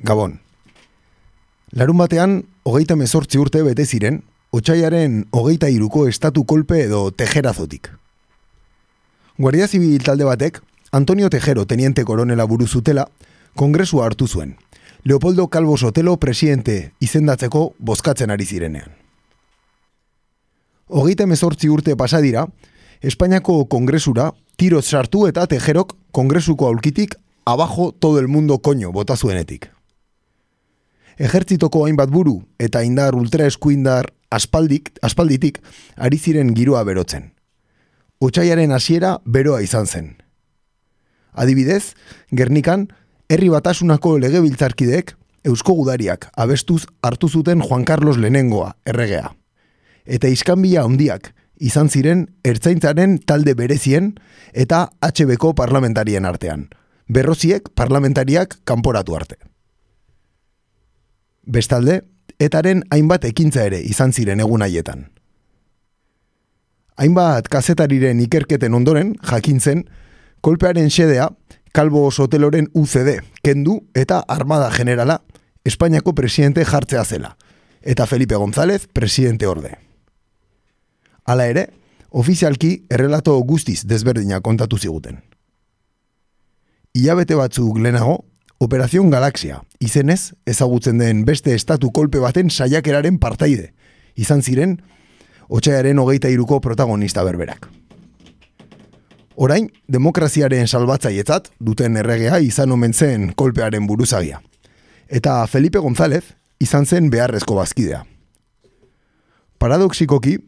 Gabon. Larun batean, hogeita mezortzi urte bete ziren, otxaiaren hogeita iruko estatu kolpe edo tejerazotik. Guardia Zibil talde batek, Antonio Tejero teniente koronela buruzutela, kongresua hartu zuen. Leopoldo Calvo Sotelo presidente izendatzeko bozkatzen ari zirenean. Hogeita mezortzi urte pasadira, Espainiako kongresura tiro sartu eta tejerok kongresuko aulkitik abajo todo el mundo koño bota zuenetik. Ejertzitoko hainbat buru eta indar ultra eskuindar aspaldik, aspalditik ari ziren giroa berotzen. Otsaiaren hasiera beroa izan zen. Adibidez, Gernikan, herri batasunako legebiltzarkideek Eusko Gudariak abestuz hartu zuten Juan Carlos Lehenengoa, erregea. Eta iskanbila handiak izan ziren ertzaintzaren talde berezien eta HBko parlamentarien artean. Berroziek parlamentariak kanporatu arte. Bestalde, etaren hainbat ekintza ere izan ziren egun haietan. Hainbat kazetariren ikerketen ondoren, jakintzen, kolpearen xedea, Kalbo Soteloren UCD, kendu eta Armada Generala, Espainiako presidente jartzea zela, eta Felipe González presidente orde. Hala ere, ofizialki errelato guztiz desberdina kontatu ziguten. Ilabete batzuk lehenago, Operazion Galaxia, izenez ezagutzen den beste estatu kolpe baten saiakeraren partaide, izan ziren, otxaiaren hogeita iruko protagonista berberak. Orain, demokraziaren salbatzaietzat duten erregea izan omen zen kolpearen buruzagia. Eta Felipe González izan zen beharrezko bazkidea. Paradoxikoki,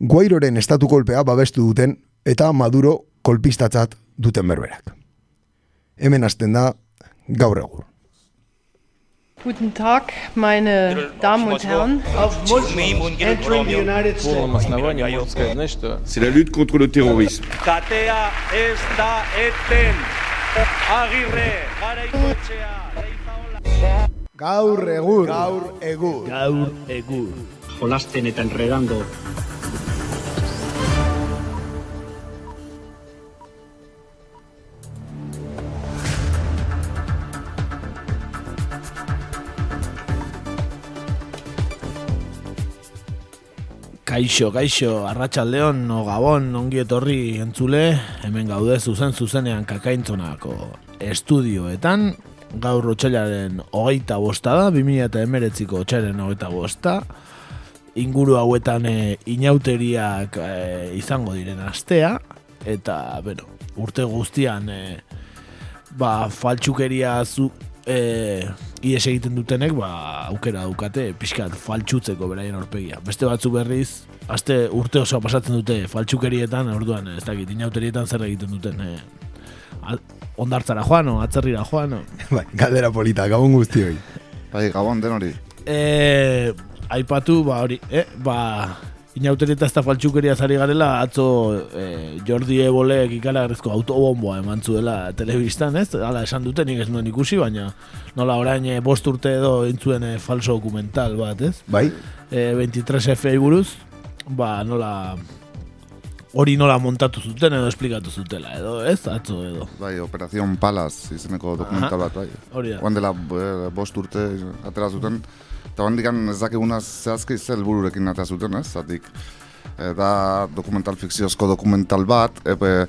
Guairoren estatu kolpea babestu duten eta Maduro kolpistatzat duten berberak. Hemen hasten da gaur egur. Guten Tag, meine Damen und Herren. C'est la lutte contre le terrorisme. Katea ez da eten. Agirre, garaikoetxea, leizaola. Gaur egur. Gaur egur. Gaur egur. Jolasten eta enredando. Kaixo, kaixo, arratsaldeon no gabon, ongi etorri entzule, hemen gaude zuzen zuzenean kakaintzonako estudioetan, gaur otxailaren hogeita bosta da, 2000 eta emeretziko otxailaren hogeita bosta, inguru hauetan e, inauteriak e, izango diren astea, eta, bueno, urte guztian, e, ba, faltsukeria zu, e, ies egiten dutenek ba, aukera daukate pixkat faltsutzeko beraien aurpegia. Beste batzu berriz, aste urte osoa pasatzen dute faltsukerietan, orduan ez dakit, inauterietan zer egiten duten e, ondartzara joan, o, atzerrira joan. O. Bai, galdera polita, gabon guztioi. Bai, gabon den hori. E, aipatu, ba hori, eh, ba, inauterieta ez da faltsukeria zari garela, atzo eh, Jordi Ebolek ikalagarrizko autobomboa eman zuela telebistan, ez? Hala esan dute, nik ez nuen ikusi, baina nola orain eh, bost urte edo entzuen eh, falso dokumental bat, ez? Bai? Eh, 23 F buruz, ba nola hori nola montatu zuten edo esplikatu zutela, edo ez? Atzo edo. Bai, Operación Palas izeneko dokumental bat, bai. Hori da. Oan dela bost urte atera zuten, eta oan dikan ez dakiguna zehazki zel bururekin atera zuten, ez? Zatik, eh, da dokumental fikziozko dokumental bat, epe,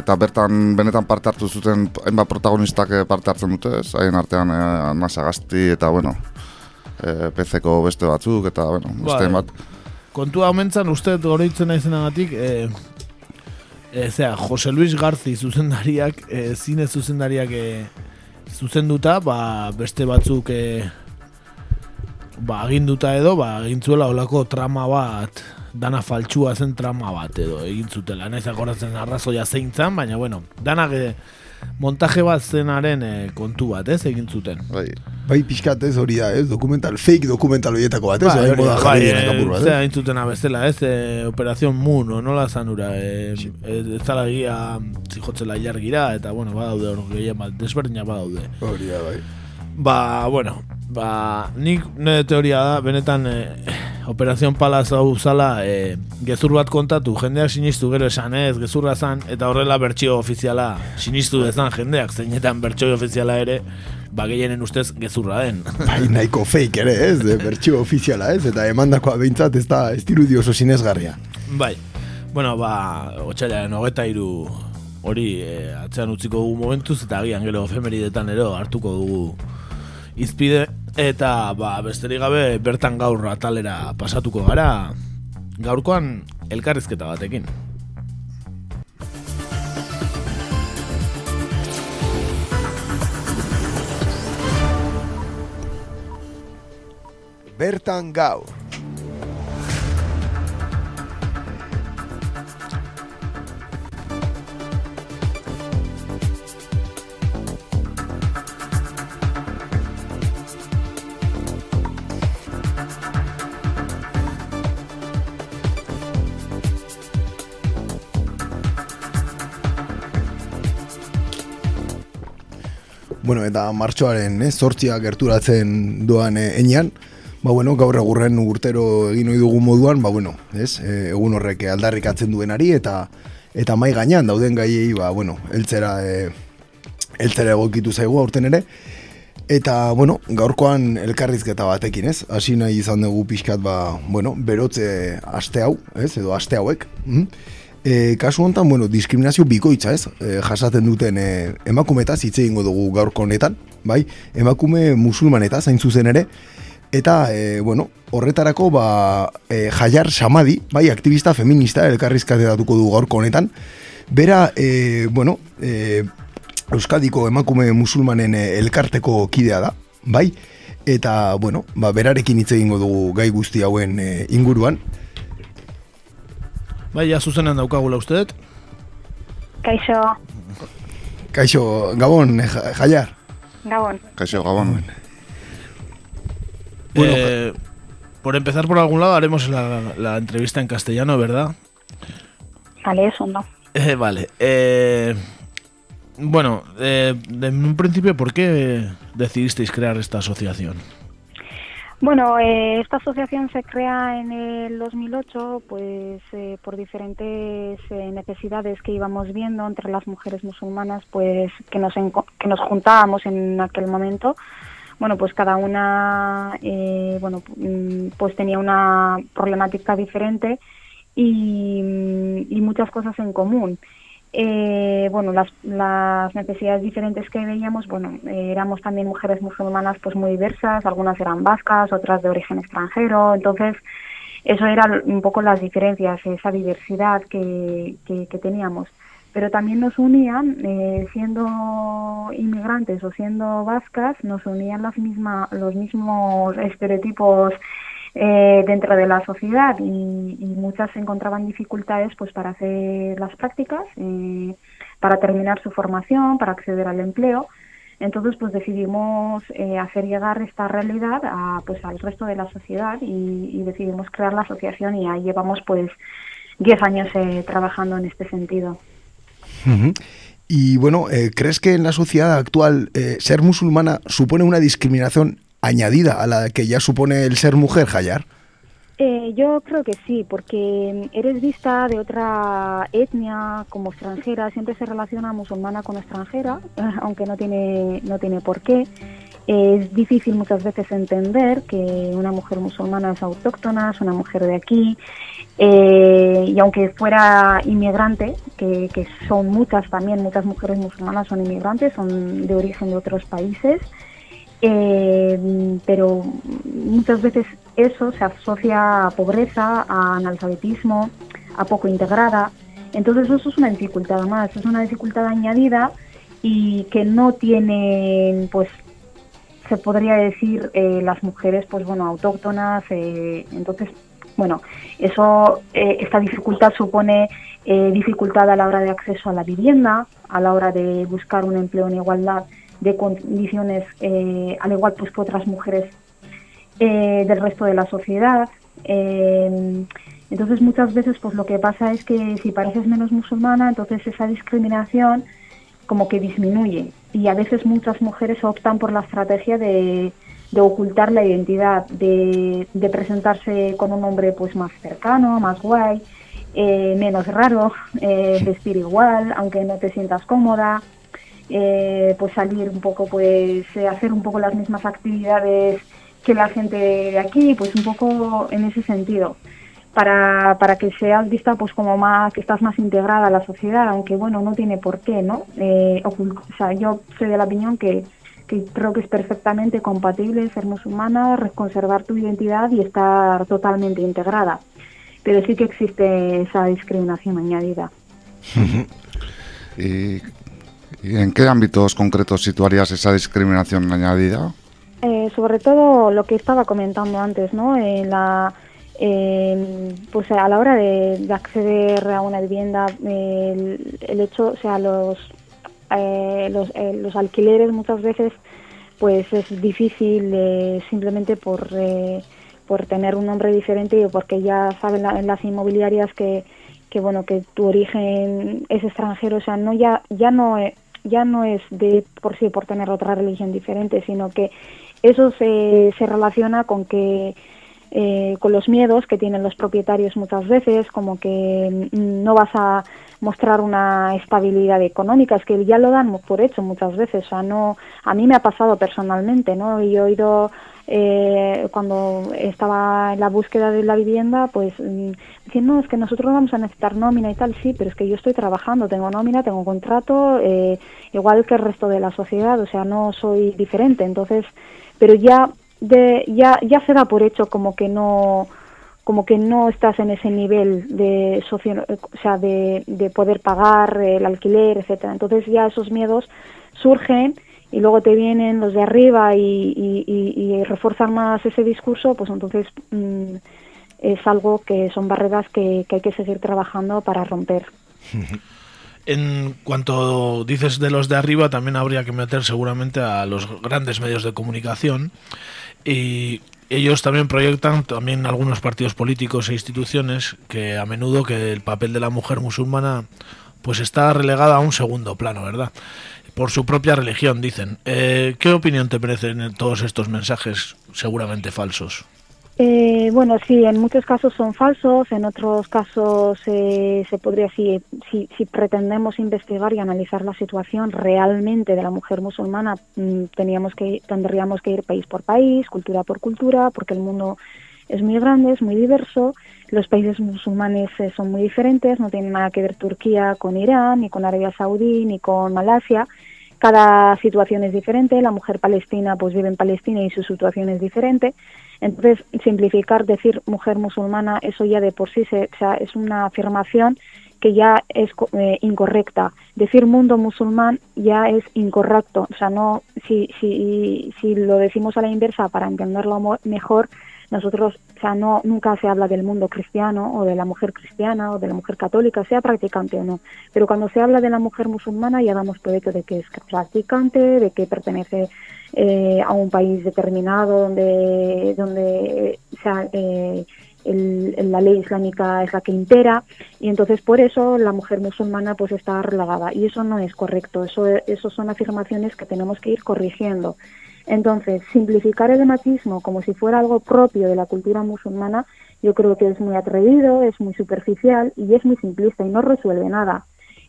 eta bertan benetan parte hartu zuten hainbat protagonistak eh, parte hartzen dute, ez? Haien artean eh, Nasa Gazti eta, bueno, eh, PC-ko beste batzuk, eta, bueno, beste bat. Kontua homentzan uste oroitzen naizenagatik e, e, zera, Jose Luis Garzi zuzendariak, e, zine zuzendariak e, zuzenduta, ba, beste batzuk e, ba, aginduta edo, ba, egintzuela olako trama bat, dana faltsua zen trama bat edo egin zutela. Naiz akoratzen arrazoia zeintzan, baina bueno, danak e, montaje bat zenaren e, kontu bat, ez, egin zuten. Bai, Bai, pixkat ez hori da, ez? Dokumental, fake dokumental horietako bat, ez? Bai, hori moda da, jarri bai, eh, bat, zera ez? entzutena bezala, ez? E, Operación Moon, o nola zanura, e, ez ez zala gira zijotzela ilargira, eta, bueno, badaude hor gehien bat, desberdina badaude. Hori da, bai. Ba, bueno, ba, nik nire teoria da, benetan, e, Operazion Palaz hau zala, e, gezur bat kontatu, jendeak sinistu gero esan ez, gezurra zan, eta horrela bertsio ofiziala sinistu dezan jendeak, zeinetan bertsio ofiziala ere, ba gehienen ustez gezurra den. Bai, nahiko fake ere, ez, de bertxio ofiziala, ez, eta emandakoa behintzat ez da ez dirudi oso sinesgarria. bai, bueno, ba, otxailaren hogeta iru hori e, atzean utziko dugu momentuz, eta agian gero efemeridetan ero hartuko dugu izpide, eta ba, besterik gabe bertan gaur atalera pasatuko gara, gaurkoan elkarrizketa batekin. Bertan gaur. Eta martxoaren, eh, zortzia gerturatzen doan eh, enean, ba, bueno, gaur egurren urtero egin ohi dugu moduan, ba, bueno, ez, eh, egun horrek aldarrikatzen duenari, eta eta mai gainean dauden gaiei, ba, bueno, eltzera, eh, eltzera egokitu zaigu aurten ere, Eta, bueno, gaurkoan elkarrizketa batekin, ez? Hasi nahi izan dugu pixkat, ba, bueno, berotze aste hau, ez? Edo aste hauek. Mm? E, kasu honetan, bueno, diskriminazio bikoitza, ez? E, jasaten duten e, emakumetaz hitz egingo dugu gaurko honetan, bai? Emakume musulmanetaz, hain zuzen ere. Eta, e, bueno, horretarako, ba, e, jaiar samadi, bai, aktivista feminista elkarrizkatetatuko du gaurko honetan. Bera, e, bueno, e, Euskadiko emakume musulmanen eh, elkarteko kidea da, bai? Eta, bueno, ba, berarekin hitz egingo dugu gai guzti hauen eh, inguruan. Bai, ja zuzenan daukagula uste dut. Kaixo, Kaixo, Gabon, eh, ja- jaiar. Gabon. Kaixo, gabon. Bueno, Eh, por empezar por algún lado haremos la, la entrevista en castellano, ¿verdad? Vale, eso no. Eh, vale. Eh, bueno, eh, en un principio, ¿por qué decidisteis crear esta asociación? Bueno, eh, esta asociación se crea en el 2008 pues eh, por diferentes eh, necesidades que íbamos viendo entre las mujeres musulmanas pues que nos que nos juntábamos en aquel momento. Bueno pues cada una eh, bueno mm, pues tenía una problemática diferente y, y muchas cosas en común Eh, bueno, las, las necesidades diferentes que veíamos, bueno, éramos también mujeres musulmanas pues muy diversas, algunas eran vascas, otras de origen extranjero, entonces eso eran un poco las diferencias, esa diversidad que, que, que teníamos. Pero también nos unían, eh, siendo inmigrantes o siendo vascas, nos unían las misma, los mismos estereotipos eh, dentro de la sociedad y, y muchas encontraban dificultades pues para hacer las prácticas, eh, para terminar su formación, para acceder al empleo. Entonces pues decidimos eh, hacer llegar esta realidad a, pues, al resto de la sociedad y, decidimos crear la asociación y ahí llevamos pues 10 años eh, trabajando en este sentido. Y bueno, eh, ¿crees que en la sociedad actual ser musulmana supone una discriminación añadida a la que ya supone el ser mujer, Jayar? Eh, yo creo que sí, porque eres vista de otra etnia como extranjera, siempre se relaciona musulmana con extranjera, aunque no tiene, no tiene por qué. Es difícil muchas veces entender que una mujer musulmana es autóctona, es una mujer de aquí, eh, y aunque fuera inmigrante, que, que son muchas también, muchas mujeres musulmanas son inmigrantes, son de origen de otros países, eh, pero muchas veces eso se asocia a pobreza, a analfabetismo, a poco integrada. Entonces eso es una dificultad más, es una dificultad añadida y que no tienen, pues, se podría decir eh, las mujeres, pues bueno, autóctonas. eh, entonces, bueno, eso, eh, esta dificultad supone eh, dificultad a la hora de acceso a la vivienda, a la hora de buscar un empleo en igualdad de condiciones, eh, al igual pues que otras mujeres eh, del resto de la sociedad. Eh, entonces muchas veces pues lo que pasa es que si pareces menos musulmana, entonces esa discriminación como que disminuye. Y a veces muchas mujeres optan por la estrategia de de ocultar la identidad, de, de presentarse con un hombre pues más cercano, más guay, eh, menos raro, eh, vestir igual, aunque no te sientas cómoda, eh, pues salir un poco, pues eh, hacer un poco las mismas actividades que la gente de aquí, pues un poco en ese sentido. Para, para que seas vista pues como más que estás más integrada a la sociedad aunque bueno no tiene por qué no eh, o sea yo soy de la opinión que, creo que es perfectamente compatible ser musulmana conservar tu identidad y estar totalmente integrada. Pero sí que existe esa discriminación añadida. ¿Y, y en qué ámbitos concretos situarías esa discriminación añadida? Eh, sobre todo lo que estaba comentando antes, ¿no? Eh, pues a la hora de, de acceder a una vivienda, el, el hecho, o sea, los, eh, los, eh, los alquileres muchas veces, pues es difícil simplemente por, por tener un nombre diferente y porque ya saben la- las inmobiliarias que, que bueno que tu origen es extranjero, o sea, no ya ya no ya no es de por sí por tener otra religión diferente, sino que eso se, se relaciona con que eh, con los miedos que tienen los propietarios muchas veces, como que mm, no vas a mostrar una estabilidad económica, es que ya lo dan por hecho muchas veces, o sea, no, a mí me ha pasado personalmente, ¿no? Y yo he ido eh, cuando estaba en la búsqueda de la vivienda, pues mm, dicen, no, es que nosotros vamos a necesitar nómina y tal, sí, pero es que yo estoy trabajando, tengo nómina, tengo contrato, eh, igual que el resto de la sociedad, o sea, no soy diferente, entonces, pero ya de, ya ya se da por hecho como que no como que no estás en ese nivel de socio, o sea, de, de poder pagar el alquiler, etcétera. Entonces ya esos miedos surgen y luego te vienen los de arriba y, y, y, y refuerzan más ese discurso, pues entonces mm, es algo que son barreras que, que hay que seguir trabajando para romper. En cuanto dices de los de arriba, también habría que meter seguramente a los grandes medios de comunicación y ellos también proyectan también algunos partidos políticos e instituciones que a menudo que el papel de la mujer musulmana pues está relegada a un segundo plano, ¿verdad? Por su propia religión, dicen. Eh, ¿Qué opinión te merecen todos estos mensajes seguramente falsos? Eh, bueno, sí, en muchos casos son falsos, en otros casos eh, se podría, si, si, pretendemos investigar y analizar la situación realmente de la mujer musulmana, mmm, teníamos que, tendríamos que ir país por país, cultura por cultura, porque el mundo es muy grande, es muy diverso, los países musulmanes eh, son muy diferentes, no tienen nada que ver Turquía con Irán, ni con Arabia Saudí, ni con Malasia, cada situación es diferente, la mujer palestina pues vive en Palestina y su situación es diferente, entonces, simplificar, decir mujer musulmana, eso ya de por sí sea, es una afirmación que ya es eh, incorrecta. Decir mundo musulmán ya es incorrecto. O sea, no, si, si, si lo decimos a la inversa para entenderlo mejor, nosotros, o sea, no, nunca se habla del mundo cristiano o de la mujer cristiana o de la mujer católica, sea practicante o no. Pero cuando se habla de la mujer musulmana ya damos por hecho de que es practicante, de que pertenece eh, a un país determinado donde, donde eh, el, la ley islámica es la que impera y entonces por eso la mujer musulmana pues está relegada y eso no es correcto, eso, eso son afirmaciones que tenemos que ir corrigiendo. Entonces, simplificar el machismo como si fuera algo propio de la cultura musulmana, yo creo que es muy atrevido, es muy superficial y es muy simplista y no resuelve nada.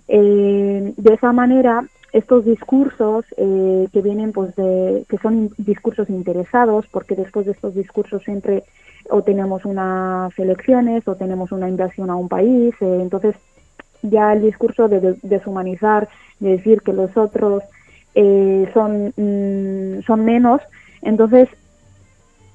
Eh, de esa manera, estos discursos eh, que vienen, pues, de, que son discursos interesados, porque después de estos discursos siempre o tenemos unas elecciones o tenemos una invasión a un país, eh, entonces ya el discurso de, de deshumanizar, de decir que los otros eh, son, mm, son menos, entonces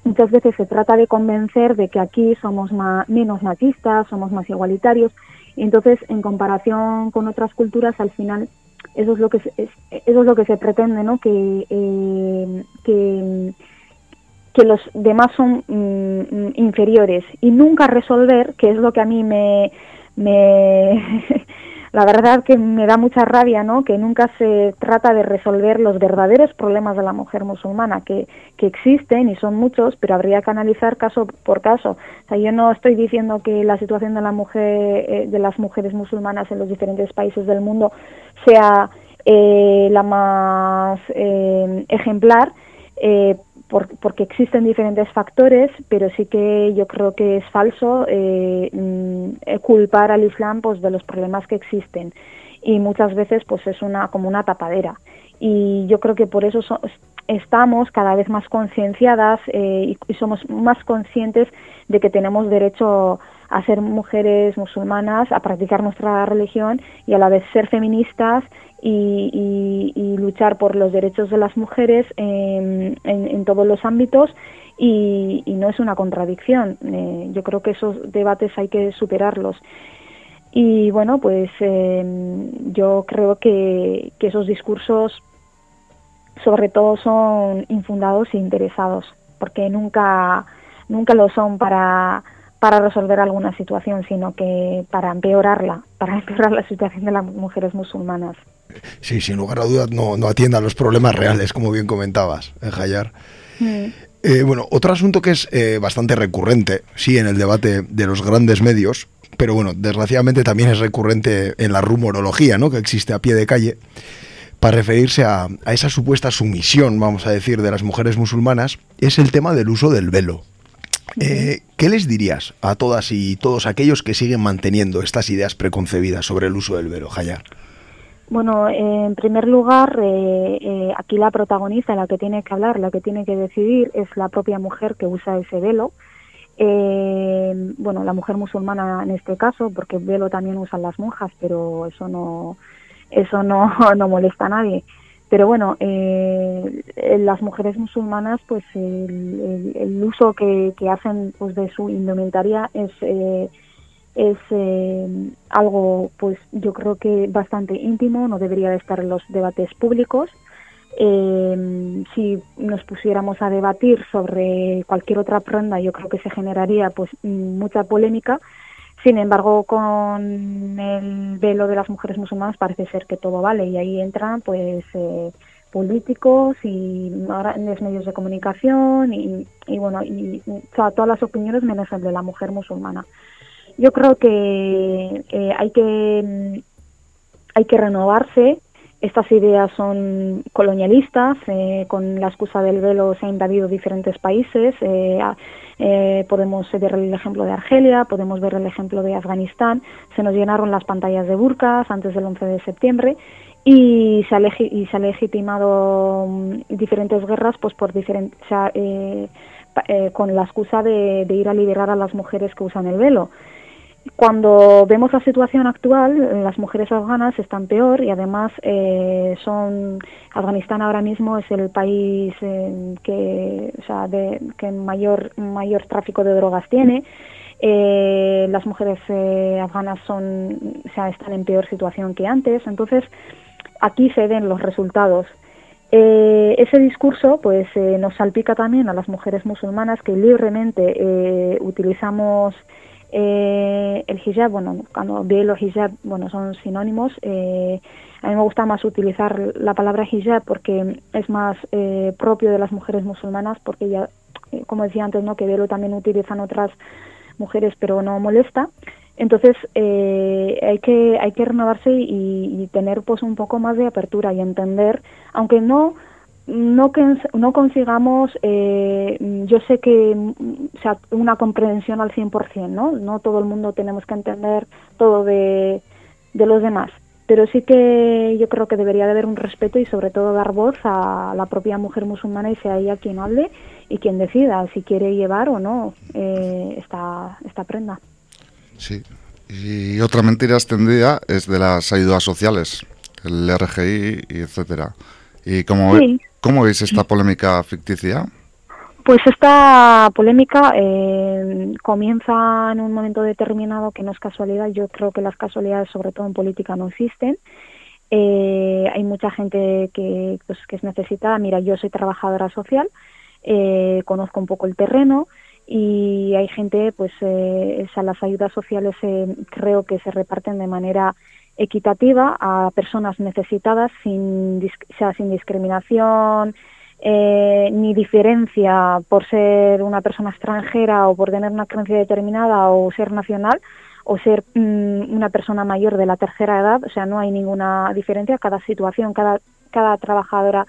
muchas veces se trata de convencer de que aquí somos más, menos machistas, somos más igualitarios, y entonces en comparación con otras culturas al final eso es lo que se, es, eso es lo que se pretende, ¿no? Que, eh, que que los demás son mm, inferiores y nunca resolver, que es lo que a mí me la verdad que me da mucha rabia, ¿no? Que nunca se trata de resolver los verdaderos problemas de la mujer musulmana, que, que existen y son muchos, pero habría que analizar caso por caso. O sea, yo no estoy diciendo que la situación de la mujer, eh, de las mujeres musulmanas en los diferentes países del mundo sea eh, la más eh, ejemplar, porque existen diferentes factores, pero sí que yo creo que es falso eh, mm, culpar al Islam pues, de los problemas que existen. Y muchas veces pues es una como una tapadera. Y yo creo que por eso estamos cada vez más concienciadas eh, y, somos más conscientes de que tenemos derecho a ser mujeres musulmanas, a practicar nuestra religión y a la vez ser feministas y, luchar por los derechos de las mujeres en, todos los ámbitos y, no es una contradicción. Eh, yo creo que esos debates hay que superarlos. Y bueno, pues em, yo creo que, que esos discursos sobre todo son infundados e interesados, porque nunca, nunca lo son para, para resolver alguna situación, sino que para empeorarla, para empeorar la situación de las mujeres musulmanas. Sí, sin lugar a dudas no, no atienda a los problemas reales, como bien comentabas, en Hayar. Mm. Eh, bueno, otro asunto que es eh, bastante recurrente, sí, en el debate de los grandes medios, pero bueno, desgraciadamente también es recurrente en la rumorología, ¿no? Que existe a pie de calle, para referirse a, esa supuesta sumisión, vamos a decir, de las mujeres musulmanas, es el tema del uso del velo. Eh, ¿Qué les dirías a todas y todos aquellos que siguen manteniendo estas ideas preconcebidas sobre el uso del velo, Hayar? Bueno, en primer lugar, eh, eh, aquí la protagonista, la que tiene que hablar, la que tiene que decidir, es la propia mujer que usa ese velo. bueno, la mujer musulmana en este caso, porque velo también usan las monjas, pero eso no, eso no, no molesta a nadie. Pero bueno, eh, las mujeres musulmanas, pues el, uso que, hacen pues de su indumentaria es eh, es eh, algo, pues yo creo que bastante íntimo, no debería de estar en los debates públicos. si nos pusiéramos a debatir sobre cualquier otra prenda, yo creo que se generaría pues mucha polémica sin embargo, con el velo de las mujeres musulmanas parece ser que todo vale y ahí entran pues eh, políticos y grandes medios de comunicación y, bueno, y, todas las opiniones menos el de la mujer musulmana. Yo creo que eh, hay que hay que renovarse. Estas ideas son colonialistas. Eh, con la excusa del velo se han invadido diferentes países. Eh, podemos ver el ejemplo de Argelia, podemos ver el ejemplo de Afganistán. Se nos llenaron las pantallas de burkas antes del 11 de septiembre y se ha, y se ha legitimado mm, diferentes guerras pues por eh, eh, con la excusa de ir a liberar a las mujeres que usan el velo. Cuando vemos la situación actual, las mujeres afganas están peor y además eh, son Afganistán ahora mismo es el país eh, que, o sea, de, que mayor mayor tráfico de drogas tiene. Eh, las mujeres afganas son, o sea, están en peor situación que antes. Entonces, aquí se ven los resultados. ese discurso pues nos salpica también a las mujeres musulmanas que libremente utilizamos eh, el hijab, bueno, cuando veo los hijab, bueno, son sinónimos. Eh, a mí me gusta más utilizar la palabra hijab porque es más eh, propio de las mujeres musulmanas, porque ya, eh, como decía antes, no que velo también utilizan otras mujeres, pero no molesta. Entonces hay que hay que renovarse y, y, tener pues un poco más de apertura y entender, aunque no no, que, no consigamos, eh, yo sé que o sea, una comprensión al 100%, ¿no? No todo el mundo tenemos que entender todo de, de los demás, pero sí que yo creo que debería de haber un respeto y sobre todo dar voz a la propia mujer musulmana y sea ella quien hable y quien decida si quiere llevar o no eh, esta, esta prenda. Sí, y otra mentira extendida es de las ayudas sociales, el RGI, y etcétera. Y como, ¿Cómo veis esta polémica ficticia? Pues esta polémica eh, comienza en un momento determinado que no es casualidad. Yo creo que las casualidades, sobre todo en política, no existen. Eh, hay mucha gente que, pues, que es necesitada. Mira, yo soy trabajadora social, eh, conozco un poco el terreno y hay gente, pues, eh, las ayudas sociales creo que se reparten de manera equitativa a personas necesitadas sin, sea, sin discriminación eh, ni diferencia por ser una persona extranjera o por tener una creencia determinada o ser nacional o ser mm, una persona mayor de la tercera edad, o sea, no hay ninguna diferencia, cada situación, cada, cada trabajadora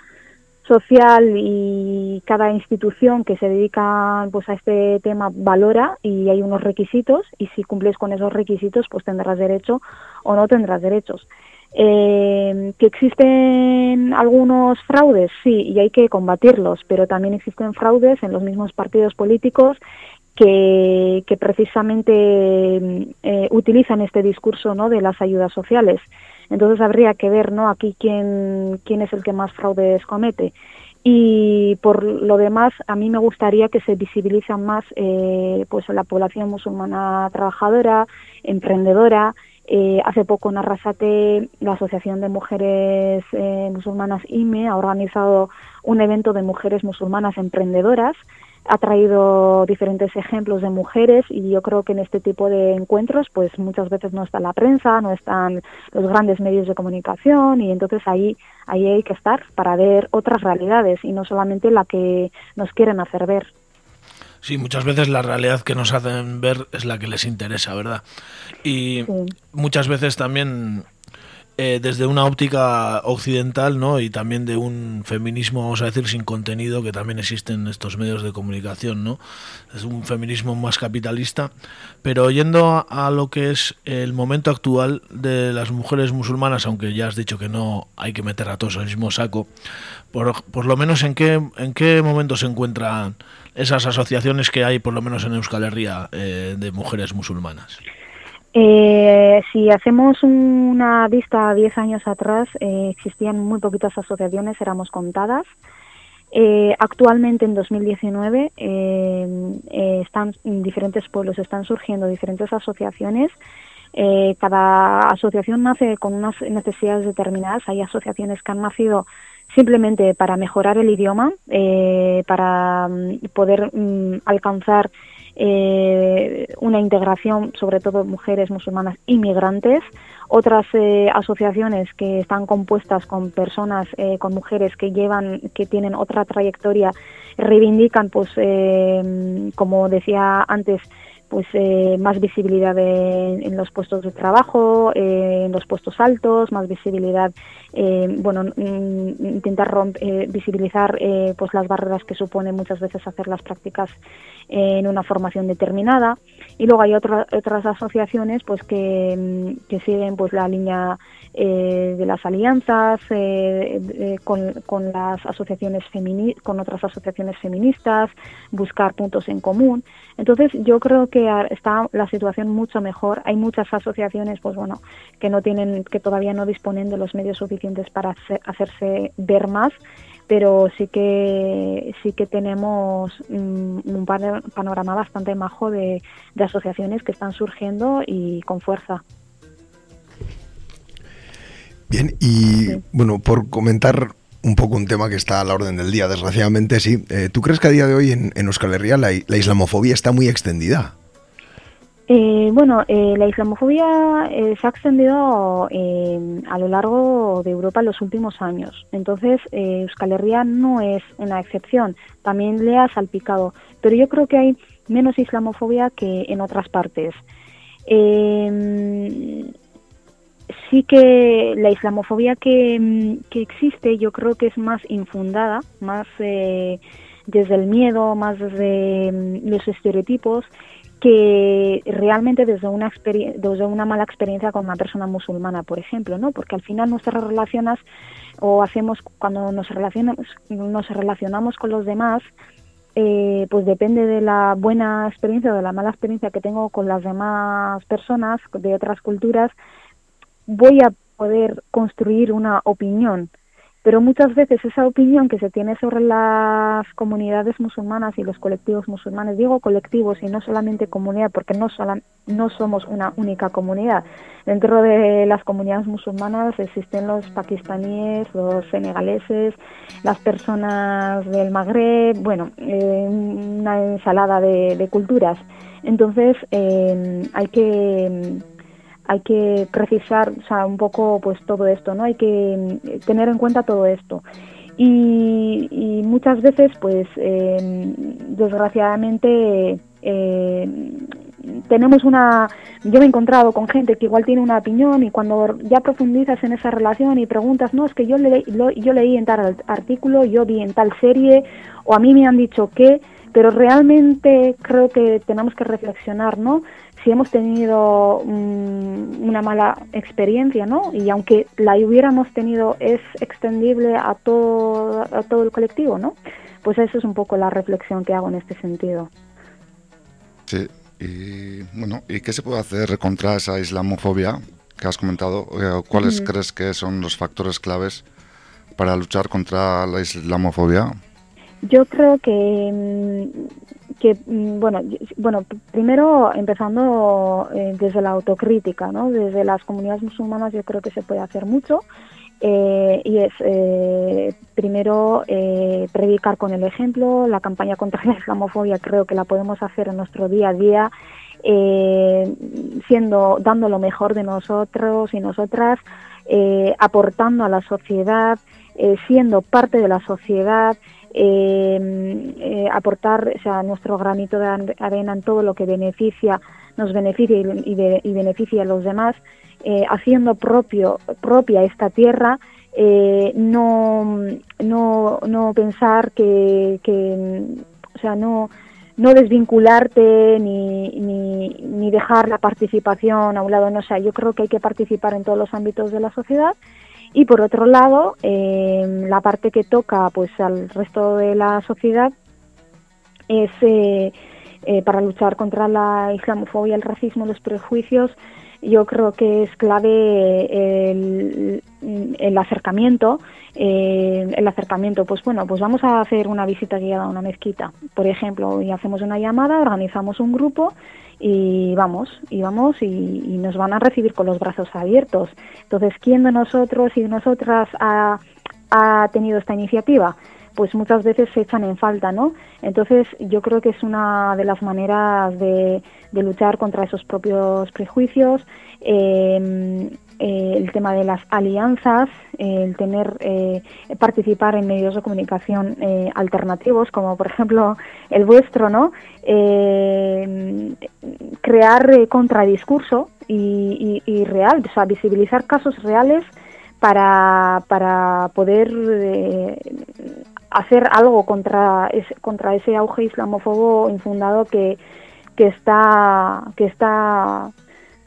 social y cada institución que se dedica pues a este tema valora y hay unos requisitos y si cumples con esos requisitos pues tendrás derecho o no tendrás derechos. Eh, que existen algunos fraudes, sí, y hay que combatirlos, pero también existen fraudes en los mismos partidos políticos que, que precisamente eh, utilizan este discurso ¿no? de las ayudas sociales. Entonces habría que ver ¿no? aquí quién, quién es el que más fraudes comete. Y por lo demás, a mí me gustaría que se visibilizan más eh, pues la población musulmana trabajadora, emprendedora, eh, hace poco en Arrasate la Asociación de Mujeres eh, Musulmanas IME ha organizado un evento de mujeres musulmanas emprendedoras. Ha traído diferentes ejemplos de mujeres y yo creo que en este tipo de encuentros pues muchas veces no está la prensa, no están los grandes medios de comunicación y entonces ahí, ahí hay que estar para ver otras realidades y no solamente la que nos quieren hacer ver. Sí, muchas veces la realidad que nos hacen ver es la que les interesa, ¿verdad? Y muchas veces también eh, desde una óptica occidental, ¿no? Y también de un feminismo, vamos a decir, sin contenido que también existe en estos medios de comunicación, ¿no? Es un feminismo más capitalista. Pero yendo a, lo que es el momento actual de las mujeres musulmanas, aunque ya has dicho que no hay que meter a todos en el mismo saco, por, lo menos en qué, en qué momento se encuentran esas asociaciones que hay, por lo menos en Euskal Herria, eh, de mujeres musulmanas? Eh, si hacemos una vista 10 años atrás, eh, existían muy poquitas asociaciones, éramos contadas. Eh, actualmente, en 2019, están en diferentes pueblos están surgiendo diferentes asociaciones. cada asociación nace con unas necesidades determinadas. Hay asociaciones que han nacido simplemente para mejorar el idioma, eh, para mm, poder mm, alcanzar eh, una integración, sobre todo mujeres musulmanas inmigrantes, otras eh, asociaciones que están compuestas con personas, con mujeres que llevan, que tienen otra trayectoria, reivindican, pues, como decía antes, pues eh, más visibilidad en los puestos de trabajo, eh, en los puestos altos, más visibilidad, eh, bueno, intentar visibilizar pues las barreras que supone muchas veces hacer las prácticas en una formación determinada. Y luego hay otras otras asociaciones pues que, mm, que siguen pues la línea de las alianzas con, con, las asociaciones con otras asociaciones feministas, buscar puntos en común. Entonces yo creo que está la situación mucho mejor. Hay muchas asociaciones, pues bueno, que no tienen, que todavía no disponen de los medios suficientes para hacerse ver más, pero sí que sí que tenemos mm, un panorama bastante majo de, asociaciones que están surgiendo y con fuerza. Bien, y bueno, por comentar un poco un tema que está a la orden del día, desgraciadamente sí. Eh, ¿Tú crees que a día de hoy en, en Euskal Herria la, islamofobia está muy extendida? Eh, bueno, eh, la islamofobia se ha extendido a lo largo de Europa en los últimos años. Entonces, Euskal Herria no es una excepción. También le ha salpicado. Pero yo creo que hay menos islamofobia que en otras partes sí que la islamofobia mm, que, existe yo creo que es más infundada, más eh, desde el miedo, más desde mm, los estereotipos, que realmente desde una, desde una mala experiencia con una persona musulmana, por ejemplo, ¿no? Porque al final nuestras relaciones o hacemos cuando nos relacionamos, nos relacionamos con los demás, eh, pues depende de la buena experiencia o de la mala experiencia que tengo con las demás personas de otras culturas, voy a poder construir una opinión. Pero muchas veces esa opinión que se tiene sobre las comunidades musulmanas y los colectivos musulmanes, digo colectivos y no solamente comunidad, porque no, no somos una única comunidad. Dentro de las comunidades musulmanas existen los pakistaníes, los senegaleses, las personas del Magreb, bueno, eh, una ensalada de, culturas. Entonces eh, hay que hay que precisar, o sea, un poco pues todo esto, ¿no? Hay que mm, tener en cuenta todo esto. Y, muchas veces, pues, em, desgraciadamente, em, tenemos una, yo me he encontrado con gente que igual tiene una opinión y cuando ya profundizas en esa relación y preguntas, no, es que yo, le, yo leí en tal artículo, yo vi en tal serie o a mí me han dicho que, pero realmente creo que tenemos que reflexionar, ¿no? Si hemos tenido mm, una mala experiencia, ¿no? Y aunque la hubiéramos tenido, es extendible a todo, a todo el colectivo, ¿no? Pues eso es un poco la reflexión que hago en este sentido. Sí, y bueno, ¿y qué se puede hacer contra esa islamofobia que has comentado? Eh, ¿Cuáles crees que son los factores claves para luchar contra la islamofobia? Yo creo que, mm, que mm, bueno, bueno, primero empezando eh, desde la autocrítica, ¿no? Desde las comunidades musulmanas yo creo que se puede hacer mucho. Eh, y es eh, primero eh, predicar con el ejemplo, la campaña contra la islamofobia creo que la podemos hacer en nuestro día a día, siendo dando lo mejor de nosotros y nosotras, aportando a la sociedad, siendo parte de la sociedad, aportar o sea, nuestro granito de arena en todo lo que beneficia, nos beneficia y, y beneficia a los demás. Eh, haciendo propio, propia esta tierra, eh, no, no, no pensar que, que, o sea, no, no desvincularte ni, ni, ni, dejar la participación a un lado. No, o sea, yo creo que hay que participar en todos los ámbitos de la sociedad. Y por otro lado, eh, la parte que toca pues al resto de la sociedad es para luchar contra la islamofobia, el racismo, los prejuicios, yo creo que es clave el, el acercamiento. Eh, el acercamiento, pues bueno, pues vamos a hacer una visita guiada a una mezquita, por ejemplo, y hacemos una llamada, organizamos un grupo y vamos, y vamos y, y nos van a recibir con los brazos abiertos. Entonces, ¿quién de nosotros y de nosotras ha, tenido esta iniciativa? pues muchas veces se echan en falta, ¿no? Entonces yo creo que es una de las maneras de, luchar contra esos propios prejuicios, em, eh, el tema de las alianzas, el tener, eh, participar en medios de comunicación eh, alternativos, como por ejemplo el vuestro, ¿no? Em, crear contradiscurso y, y, y real, o sea, visibilizar casos reales para, para poder hacer algo contra ese, contra ese auge islamófobo infundado que, que está que está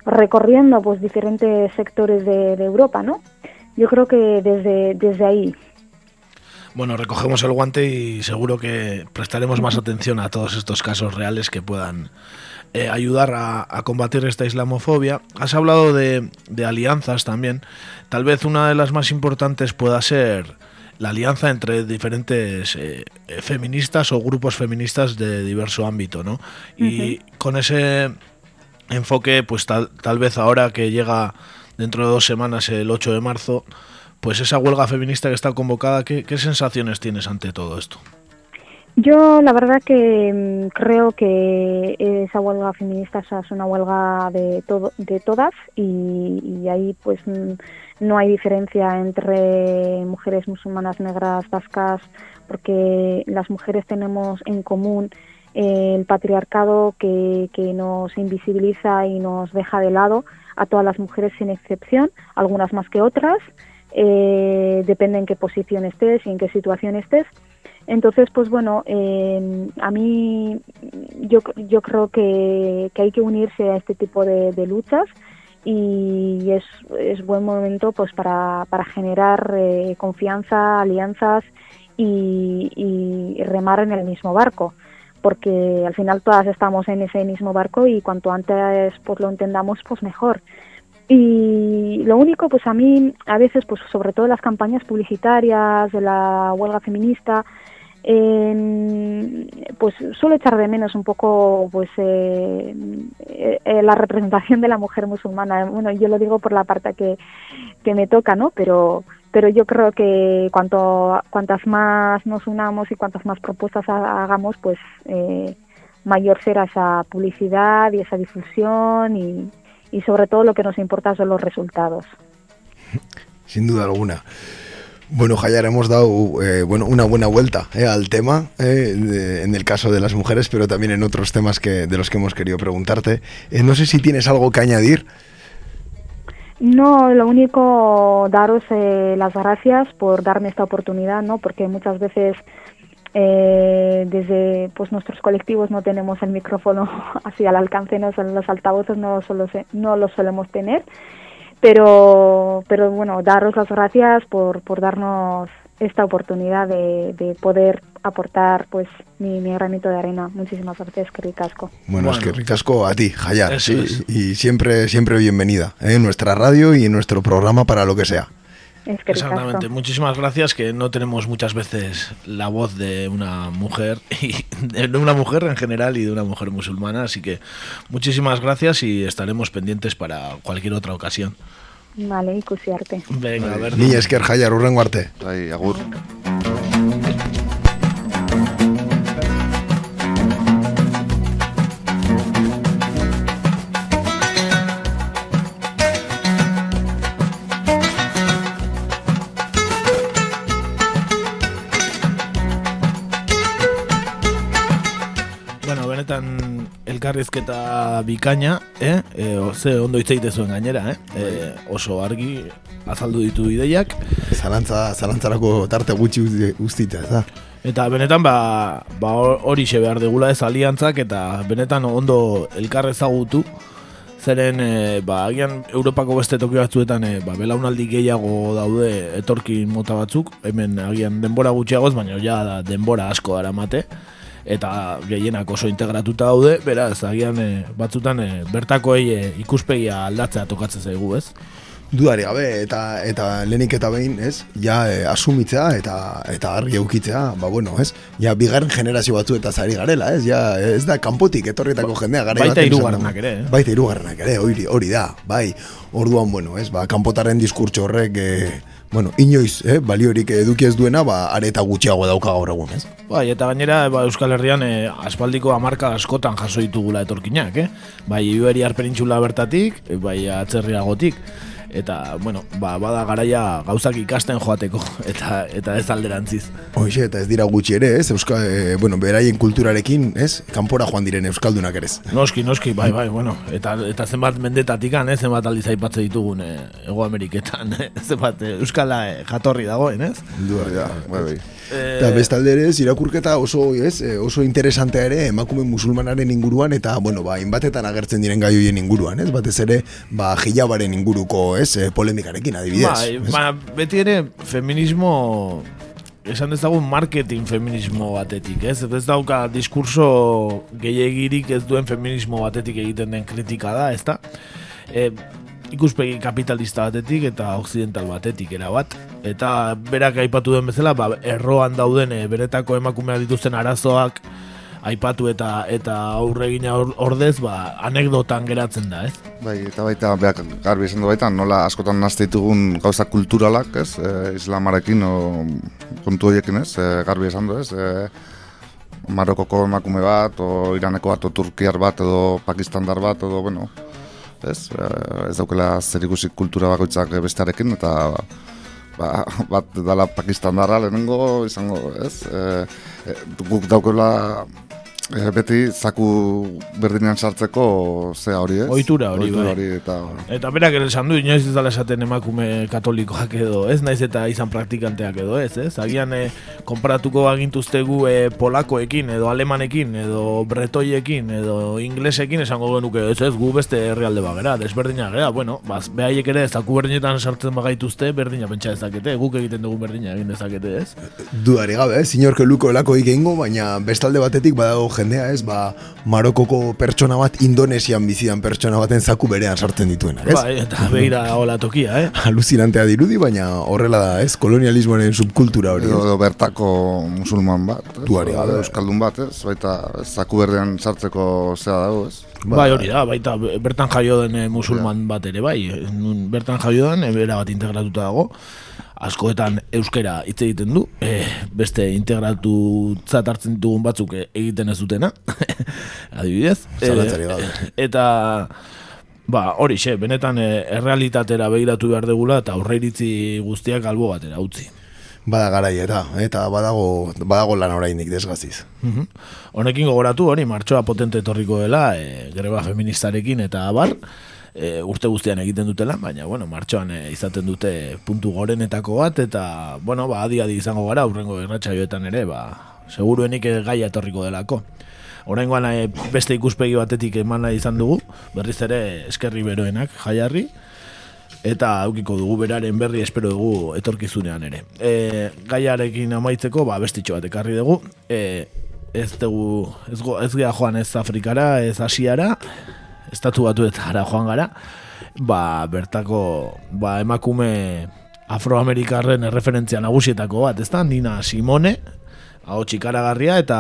recorriendo pues diferentes sectores de, Europa, ¿no? Yo creo que desde, desde ahí. Bueno, recogemos el guante y seguro que prestaremos más atención a todos estos casos reales que puedan eh, ayudar a, a, combatir esta islamofobia. Has hablado de, de, alianzas también. Tal vez una de las más importantes pueda ser la alianza entre diferentes eh, feministas o grupos feministas de diverso ámbito, ¿no? Y con ese enfoque, pues tal, tal vez ahora que llega dentro de dos semanas, el 8 de marzo, pues esa huelga feminista que está convocada, ¿qué, sensaciones tienes ante todo esto? Yo la verdad que mm, creo que esa huelga feminista es una huelga de, todo, de todas y, y ahí pues mm, no hay diferencia entre mujeres musulmanas negras, vascas, porque las mujeres tenemos en común el patriarcado que, nos invisibiliza y nos deja de lado a todas las mujeres sin excepción, algunas más que otras, eh, depende en qué posición estés y en qué situación estés. Entonces, pues bueno, eh, a mí yo, yo creo que, hay que unirse a este tipo de luchas y es, buen momento pues para, para generar eh, confianza, alianzas y, remar en el mismo barco porque al final todas estamos en ese mismo barco y cuanto antes pues lo entendamos pues mejor. Y lo único pues a mí a veces pues sobre todo las campañas publicitarias de la huelga feminista pues suelo echar de menos un poco pues eh, eh, la representación de la mujer musulmana. Bueno yo lo digo por la parte que, que me toca no pero pero yo creo que cuanto cuantas más nos unamos y cuantas más propuestas hagamos pues eh, mayor será esa publicidad y esa difusión y, sobre todo lo que nos importa son los resultados sin duda alguna Bueno, Jayar, hemos dado eh, bueno, una buena vuelta eh, al tema, eh, de- en el caso de las mujeres, pero también en otros temas que, de los que hemos querido preguntarte. Eh, no sé si tienes algo que añadir. No, lo único daros eh, las gracias por darme esta oportunidad, ¿no? Porque muchas veces eh, desde pues nuestros colectivos no tenemos el micrófono así al alcance, no los altavoces no solo no los solemos tener, pero pero bueno, daros las gracias por por darnos esta oportunidad de, de poder aportar pues mi, mi granito de arena. Muchísimas gracias, que ricasco. Bueno, es Bueno. que ricasco a ti, Jayar. Eso sí, es. Y siempre, siempre bienvenida eh, en nuestra radio y en nuestro programa para lo que sea. Es que Exactamente, muchísimas gracias que no tenemos muchas veces la voz de una mujer y de una mujer en general y de una mujer musulmana, así que muchísimas gracias y estaremos pendientes para cualquier otra ocasión. Vale, ikusiarte. Venga, a ver. Ni esker, Jayar, urrengo arte. Bai, agur. Elkarrizketa bikaina, eh? E, o, ze ondo hitz egite zuen gainera, eh? E, oso argi azaldu ditu ideiak. Zalantza, zalantzarako tarte gutxi ustita, ez da? Eta benetan ba, ba hori xe behar degula ez aliantzak eta benetan ondo elkar ezagutu zeren e, ba, agian Europako beste toki batzuetan e, ba, belaunaldi gehiago daude etorkin mota batzuk hemen agian denbora gutxiagoz baina ja da denbora asko daramate eta gehienak oso integratuta daude beraz agian e, batzutan e, bertakoei e, ikuspegia aldatzea tokatzen zaigu ez Dudari gabe eta eta lehenik eta behin, ez? Ja eh, asumitzea eta eta argi eukitzea, ba bueno, ez? Ja bigarren generazio batzu eta zari garela, ez? Ja ez da kanpotik etorritako jendea gara baita hirugarrenak ere, eh? Baita hirugarrenak ere, hori, hori da, bai. Orduan, bueno, ez? Ba, kanpotaren diskurtso horrek eh, bueno, inoiz, eh, baliorik eduki ez duena, ba, areta gutxiago dauka gaur egun, ez? Bai, eta gainera ba, Euskal Herrian e, aspaldiko hamarka askotan jaso ditugula etorkinak, eh? Bai, Iberiar penintxula bertatik, bai, atzerriagotik. Eta, bueno, ba, bada garaia gauzak ikasten joateko, eta eta ez alderantziz. Hoxe, eta ez dira gutxi ere, ez? Euska, eh, bueno, beraien kulturarekin, ez? Kanpora joan diren euskaldunak ere. ez? Noski, noski, bai, bai, bueno, eta, eta zenbat mendetatikan, eh, zenbat aldiz aipatze ditugun eh, Ego Ameriketan, eh, zenbat Euskala eh, jatorri dagoen, ez? Hori da, bai, bai. Eta bestalde ere, irakurketa oso, ez, eh, oso interesantea ere emakume musulmanaren inguruan eta, bueno, ba, inbatetan agertzen diren gai hoien inguruan, ez? Batez ere, ba, hijabaren inguruko, ez, eh, polemikarekin adibidez. Ez? ba, beti ere feminismo esan dezagun marketing feminismo batetik, ez? Ez dauka diskurso gehiagirik ez duen feminismo batetik egiten den kritika da, ezta? E, ikuspegi kapitalista batetik eta occidental batetik erabat. Eta berak aipatu den bezala, ba, erroan dauden e, beretako emakumeak dituzten arazoak aipatu eta eta aurregina or- ordez, ba, anekdotan geratzen da, ez? Bai, eta baita beak garbi du baita, nola askotan nazte ditugun gauza kulturalak, ez, e, islamarekin o kontu horiekin, ez, e, garbi du, ez, e, Marokoko emakume bat, o Iraneko bat, o Turkiar bat, edo Pakistandar bat, edo, bueno, ez, e, ez daukela zer ikusi kultura bakoitzak bestearekin, eta ba, bat dala Pakistandarra lehenengo izango, ez, e, guk daukela e, beti zaku berdinean sartzeko zea hori, ez? Ohitura hori, Ohitura bai. hori, eta... Eta berak ere esan du, inoiz ez dala esaten emakume katolikoak edo, ez naiz eta izan praktikanteak edo, ez, ez? Agian eh, konparatuko agintuztegu eh, polakoekin, edo alemanekin, edo bretoiekin, edo inglesekin esango genuke, ez ez, gu beste herrialde bagera, desberdina gara, bueno, baz, behaiek ere ez daku berdinetan sartzen bagaituzte, berdina pentsa dezakete, guk egiten dugu berdina egin dezakete, ez? Dudari gabe, ez? Inorke luko elako egingo, baina bestalde batetik badago jendea, ez? Ba, Marokoko pertsona bat Indonesian bizidan pertsona baten zaku berean sartzen dituenak, ez? Bai, eta begira hola tokia, eh? Aluzinantea dirudi, baina horrela da, ez? Kolonialismoaren subkultura hori, Edo, bertako musulman bat, ez? Duari gabe. Edo Euskaldun bat, ez? Baita zaku berdean sartzeko zea dago, ez? Bai, hori da, baita bertan jaio den eh, musulman bat ere, bai. Bertan jaio den, eh, bera bat integratuta dago. Askoetan euskera hitz egiten du, eh, beste integratu hartzen ditugun batzuk egiten ez dutena, adibidez. Gabe. eta, ba, hori xe, benetan eh, errealitatera begiratu behar degula eta aurreiritzi guztiak albo batera utzi. bada garai eta, badago, badago lan oraindik desgaziz. Mhm. Honekin gogoratu hori martxoa potente etorriko dela, e, greba feministarekin eta abar, e, urte guztian egiten dutela, baina bueno, martxoan e, izaten dute puntu gorenetako bat eta bueno, ba adi adi izango gara urrengo irratsaioetan ere, ba seguruenik gaia etorriko delako. Oraingoan e, beste ikuspegi batetik emana izan dugu, berriz ere eskerri beroenak jaiarri eta aukiko dugu beraren berri espero dugu etorkizunean ere. E, gaiarekin amaitzeko, ba, bestitxo bat ekarri dugu, e, ez dugu, ez, go, ez gea joan ez Afrikara, ez Asiara, estatu batu eta ara joan gara, ba, bertako ba, emakume afroamerikarren erreferentzia nagusietako bat, ez da, Nina Simone, hau txikaragarria, eta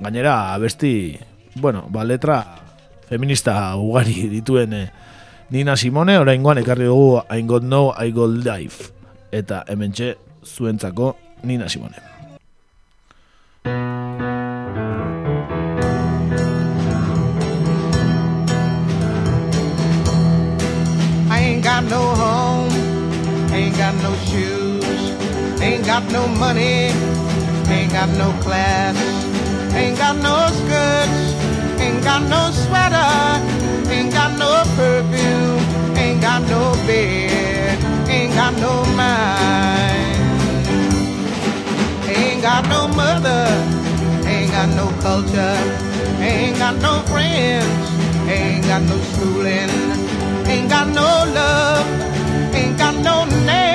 gainera abesti, bueno, ba, letra feminista ugari dituen eh, Nina Simone, oraingoan ekarri dugu I got no, I got life. Eta hemen zuentzako Nina Simone. No home, ain't got no shoes, ain't got no money, ain't got no class, ain't got no skirts, ain't got no sweater, Ain't got no perfume, ain't got no bed, ain't got no mind. Ain't got no mother, ain't got no culture, ain't got no friends, ain't got no schooling, ain't got no love, ain't got no name,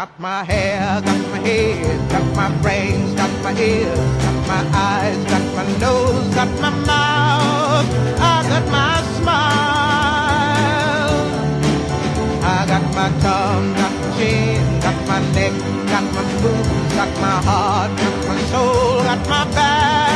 Got my hair, got my head, got my brains, got my ears, got my eyes, got my nose, got my mouth, I got my smile. I got my tongue, got my chin, got my neck, got my boobs, got my heart, got my soul, got my back,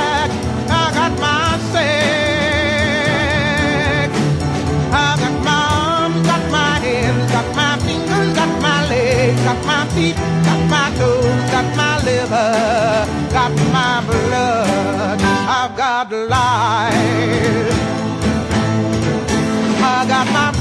got my feet, got my toes, got my liver, got my blood. I've got life. I got my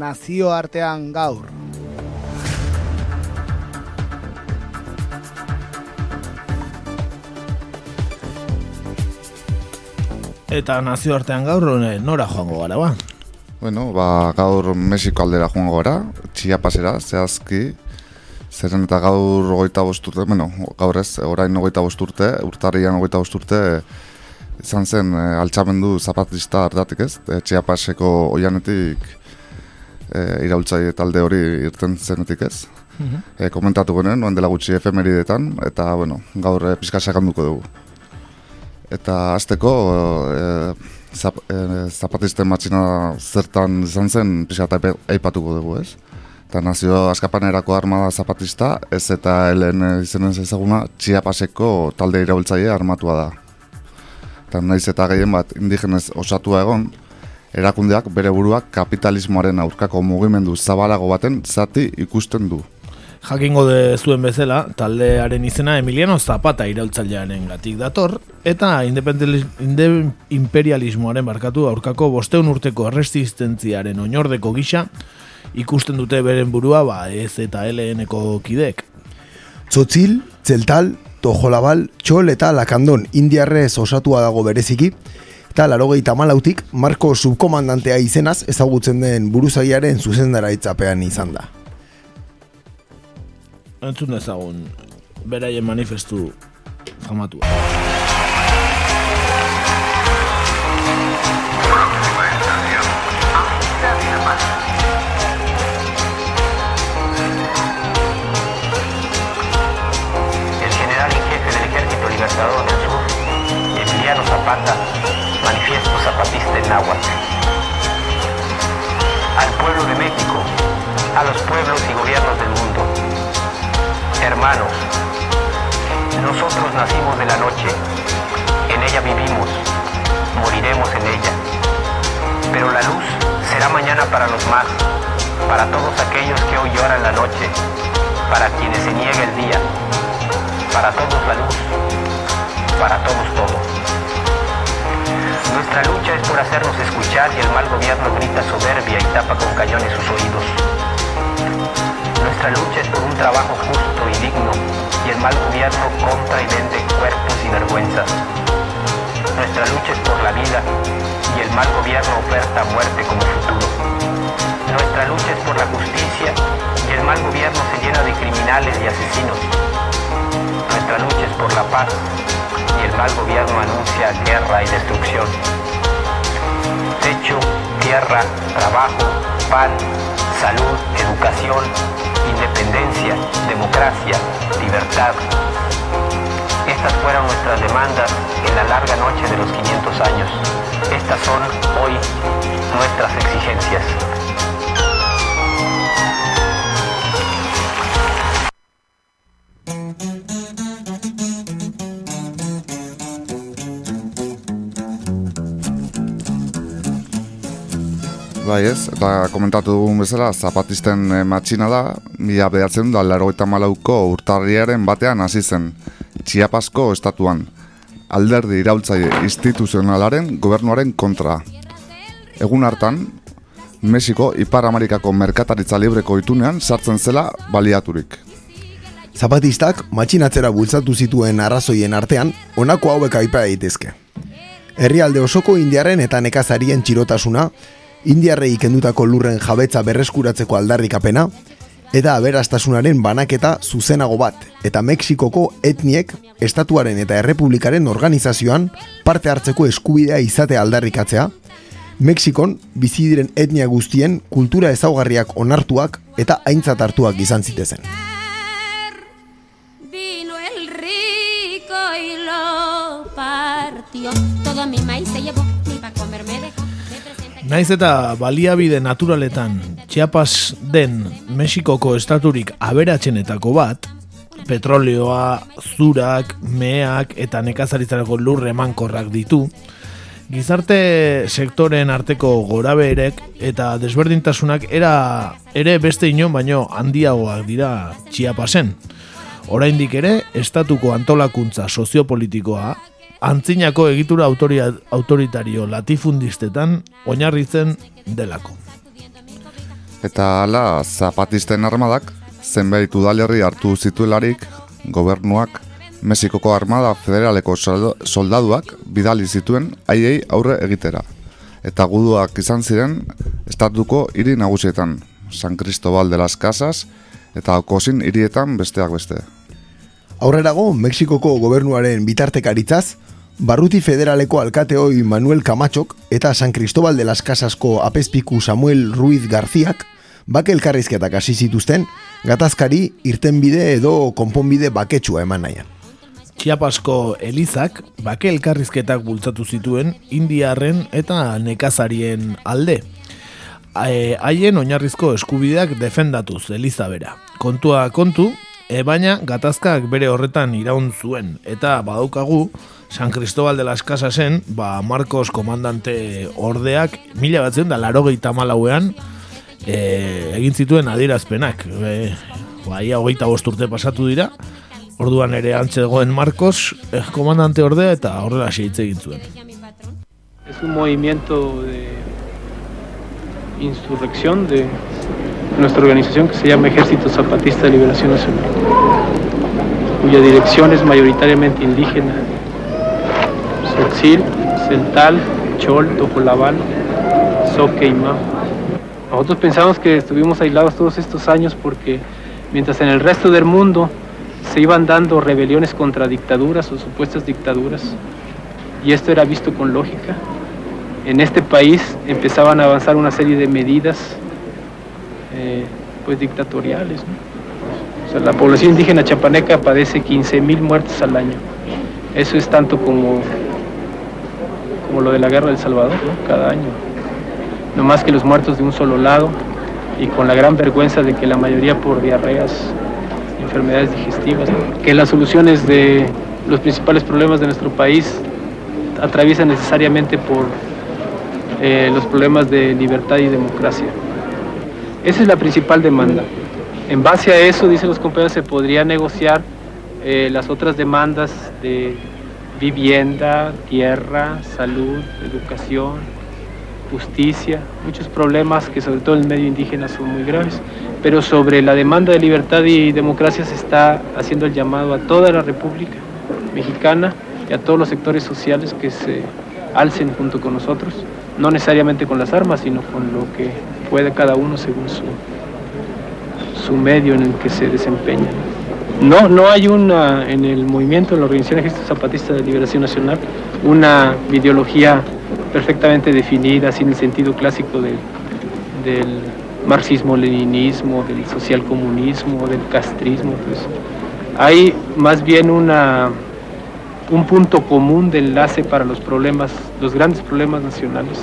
nazioartean gaur. Eta nazioartean gaur eh, nora joango gara, ba? Bueno, ba, gaur Mexiko aldera joango gara, Chiapasera, zehazki, zerren eta gaur ogeita bosturte, bueno, gaur ez, orain ogeita bosturte, urtarrian ogeita bosturte, izan zen e, altxamendu zapatista ardatik ez, e, Chiapaseko oianetik e, iraultzaile talde hori irten zenetik ez. E, komentatu genuen, noen dela gutxi efemeridetan, eta, bueno, gaur e, pixka sakanduko dugu. Eta azteko, e, zap, e, zapatisten matxina zertan izan zen pixka eta aipatuko dugu, ez? Eta nazio askapanerako armada zapatista, ez eta helen izenez ezaguna, txiapaseko talde iraultzaile armatua da. Eta naiz eta gehien bat indigenez osatua egon, erakundeak bere buruak kapitalismoaren aurkako mugimendu zabalago baten zati ikusten du. Jakingo de zuen bezala, taldearen izena Emiliano Zapata iraultzailearen gatik dator, eta inde, imperialismoaren barkatu aurkako bosteun urteko resistentziaren oinordeko gisa, ikusten dute beren burua ba ez eta LN-eko kidek. Tzotzil, Tzeltal, Tojolabal, Txol eta Lakandon indiarrez osatua dago bereziki, Eta larogeita malautik, Marko subkomandantea izenaz ezagutzen den buruzagiaren zuzendara itzapean izan da. Entzun dezagun, beraien manifestu famatua. Al pueblo de México, a los pueblos y gobiernos del mundo. Hermanos, nosotros nacimos de la noche, en ella vivimos, moriremos en ella. Pero la luz será mañana para los más, para todos aquellos que hoy lloran la noche, para quienes se niega el día, para todos la luz, para todos todo. Nuestra lucha es por hacernos escuchar y el mal gobierno grita soberbia y tapa con cañones sus oídos. Nuestra lucha es por un trabajo justo y digno y el mal gobierno compra y vende cuerpos y vergüenzas. Nuestra lucha es por la vida y el mal gobierno oferta muerte como futuro. Nuestra lucha es por la justicia y el mal gobierno se llena de criminales y asesinos. Nuestra lucha es por la paz y el mal gobierno anuncia guerra y destrucción. Techo, tierra, trabajo, pan, salud, educación, independencia, democracia, libertad. Estas fueron nuestras demandas en la larga noche de los 500 años. Estas son hoy nuestras exigencias. Bai ez, eta komentatu dugun bezala, zapatisten eh, matxina da, mila behatzen da larogeita malauko urtarriaren batean hasi zen, Txiapasko estatuan, alderdi iraultzaile instituzionalaren gobernuaren kontra. Egun hartan, Mexiko Ipar Amerikako merkataritza libreko itunean sartzen zela baliaturik. Zapatistak matxinatzera bultzatu zituen arrazoien artean, honako hauek aipa daitezke. Herrialde osoko indiarren eta nekazarien txirotasuna, indiarrei kendutako lurren jabetza berreskuratzeko aldarrikapena, eta aberastasunaren banaketa zuzenago bat, eta Mexikoko etniek, estatuaren eta errepublikaren organizazioan parte hartzeko eskubidea izate aldarrikatzea, Mexikon bizi diren etnia guztien kultura ezaugarriak onartuak eta aintzat hartuak izan zitezen. Vino el rico y lo partió. Todo mi maíz se llevó, Naiz eta baliabide naturaletan Chiapas den Mexikoko estaturik aberatsenetako bat, petroleoa, zurak, meak eta nekazaritzarako lurre emankorrak ditu, gizarte sektoren arteko gorabeherek eta desberdintasunak era ere beste inon baino handiagoak dira Chiapasen. Oraindik ere, estatuko antolakuntza soziopolitikoa antzinako egitura autoria, autoritario latifundistetan oinarritzen delako. Eta hala, zapatisten armadak, zenbait udalerri hartu zituelarik, gobernuak, Mexikoko armada federaleko soldaduak bidali zituen haiei aurre egitera. Eta guduak izan ziren, estatuko hiri nagusietan, San Cristobal de las Casas, eta Okosin hirietan besteak beste. Aurrerago, Mexikoko gobernuaren bitartekaritzaz, Barruti Federaleko alkate hoi Manuel Camatxok eta San Cristobal de las Casasko apezpiku Samuel Ruiz Garziak bake elkarrizketak hasi zituzten, gatazkari irtenbide edo konponbide baketsua eman nahian. Chiapasko Elizak bake elkarrizketak bultzatu zituen indiarren eta nekazarien alde. Hae- Haien oinarrizko eskubideak defendatuz Eliza bera. Kontua kontu, e, baina gatazkak bere horretan iraun zuen. Eta badaukagu, San Cristobal de las Casasen, ba Marcos komandante ordeak, mila batzen da larogeita malauean, e, egin zituen adierazpenak. E, ba, ia hogeita bost urte pasatu dira, orduan ere antzegoen Marcos, eh, komandante ordea eta horrela hitz egin zuen. Es un movimiento de insurrección de nuestra organización que se llama Ejército Zapatista de Liberación Nacional, cuya dirección es mayoritariamente indígena. Tzotzil, Celtal, Chol, Tojolabal, Soque y Mao. Nosotros pensamos que estuvimos aislados todos estos años porque mientras en el resto del mundo se iban dando rebeliones contra dictaduras o supuestas dictaduras, y esto era visto con lógica, en este país empezaban a avanzar una serie de medidas eh, pues dictatoriales. la población indígena chapaneca padece 15.000 muertos al año. Eso es tanto como, como lo de la guerra del Salvador, cada año. No más que los muertos de un solo lado y con la gran vergüenza de que la mayoría por diarreas, enfermedades digestivas, que las soluciones de los principales problemas de nuestro país atraviesan necesariamente por eh, los problemas de libertad y democracia. Esa es la principal demanda. En base a eso, dicen los compañeros, se podría negociar eh, las otras demandas de vivienda, tierra, salud, educación, justicia, muchos problemas que sobre todo en el medio indígena son muy graves. Pero sobre la demanda de libertad y democracia se está haciendo el llamado a toda la República Mexicana y a todos los sectores sociales que se alcen junto con nosotros, no necesariamente con las armas, sino con lo que puede cada uno según su, su medio en el que se desempeña. No, no hay una, en el movimiento, en la Organización Ejército Zapatista de Liberación Nacional, una ideología perfectamente definida, sin el sentido clásico del, marxismo-leninismo, del socialcomunismo, del castrismo. Pues. Hay más bien una, un punto común de enlace para los problemas, los grandes problemas nacionales,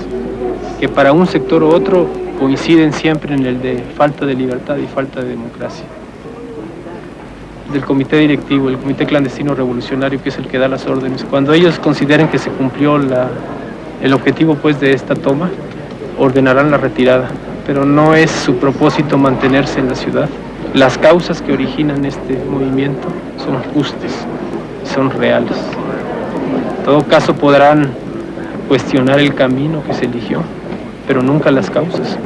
que para un sector u otro coinciden siempre en el de falta de libertad y falta de democracia. Del comité directivo, el comité clandestino revolucionario, que es el que da las órdenes, cuando ellos consideren que se cumplió la, el objetivo pues, de esta toma, ordenarán la retirada, pero no es su propósito mantenerse en la ciudad. Las causas que originan este movimiento son justas, son reales. En todo caso podrán cuestionar el camino que se eligió, pero nunca las causas.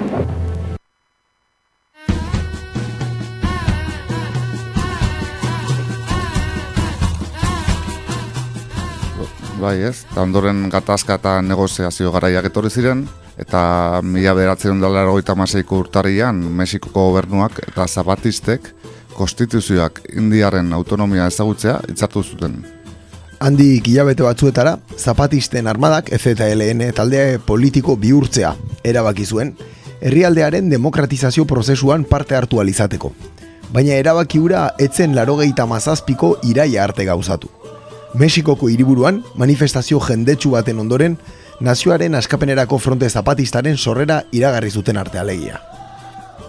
Bai ez, eta ondoren gatazka eta negoziazio garaiak etorri ziren, eta mila beratzen dela erogeita maseiko urtarrian, Mexikoko gobernuak eta zapatistek konstituzioak indiaren autonomia ezagutzea itzartu zuten. Handik hilabete batzuetara, zapatisten armadak FZLN talde politiko bihurtzea erabaki zuen, herrialdearen demokratizazio prozesuan parte hartu alizateko. Baina erabaki hura etzen larogeita mazazpiko iraia arte gauzatu. Mexikoko hiriburuan manifestazio jendetsu baten ondoren, nazioaren askapenerako fronte zapatistaren sorrera iragarri zuten arte alegia.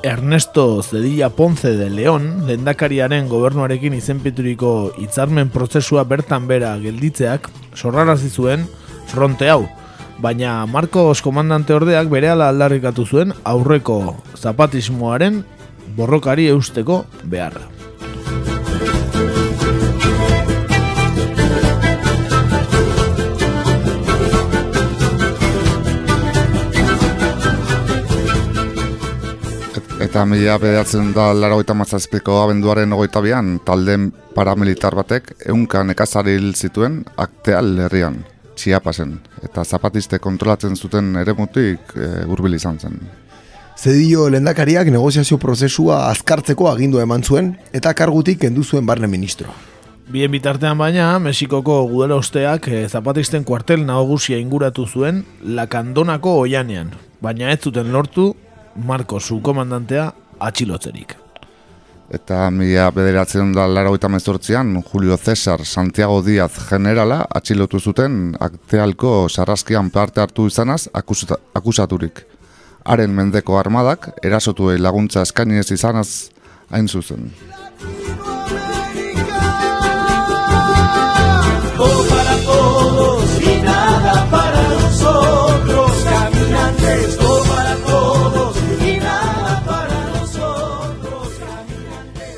Ernesto Zedilla Ponce de León, lendakariaren gobernuarekin izenpituriko hitzarmen prozesua bertan bera gelditzeak, sorrarazi zuen fronte hau. Baina Marcos komandante ordeak berehala aldarrikatu zuen aurreko zapatismoaren borrokari eusteko beharra. Eta mila bedatzen da lara goita mazazpiko abenduaren ogoita bian, talde paramilitar batek eunka nekazari hil zituen akteal herrian, txiapasen, eta zapatiste kontrolatzen zuten eremutik e, hurbil izan zen. Zedillo lendakariak negoziazio prozesua azkartzeko agindu eman zuen, eta kargutik kendu zuen barne ministro. Bien bitartean baina, Mexikoko gudela usteak eh, zapatisten kuartel nagusia inguratu zuen lakandonako oianean, baina ez zuten lortu Marco su komandantea atxilotzerik. Eta mila bederatzen da lara mezortzian, Julio Cesar Santiago Díaz generala atxilotu zuten aktealko sarraskian parte hartu izanaz akusa, akusaturik. Haren mendeko armadak erasotu laguntza eskaini ez izanaz hain zuzen.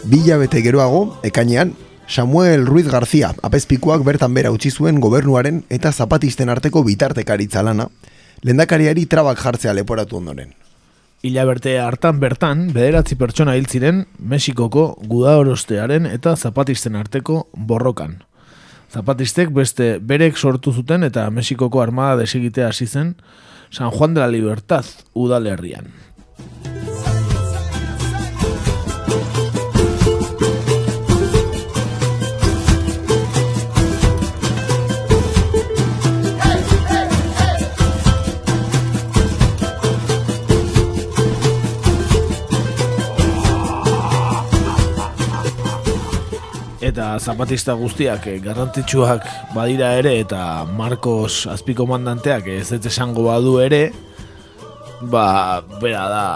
Caminantes. Bila bete geroago, ekainean, Samuel Ruiz García apezpikuak bertan bera utzi zuen gobernuaren eta zapatisten arteko bitartekaritza lana, lendakariari trabak jartzea leporatu ondoren. Hilaberte hartan bertan, bederatzi pertsona hil ziren Mexikoko gudaorostearen eta zapatisten arteko borrokan. Zapatistek beste berek sortu zuten eta Mexikoko armada desegitea hasi zen San Juan de la Libertad udalerrian. Eta zapatista guztiak eh, garrantzitsuak badira ere eta Marcos azpikomandanteak ez ez esango badu ere ba, bera da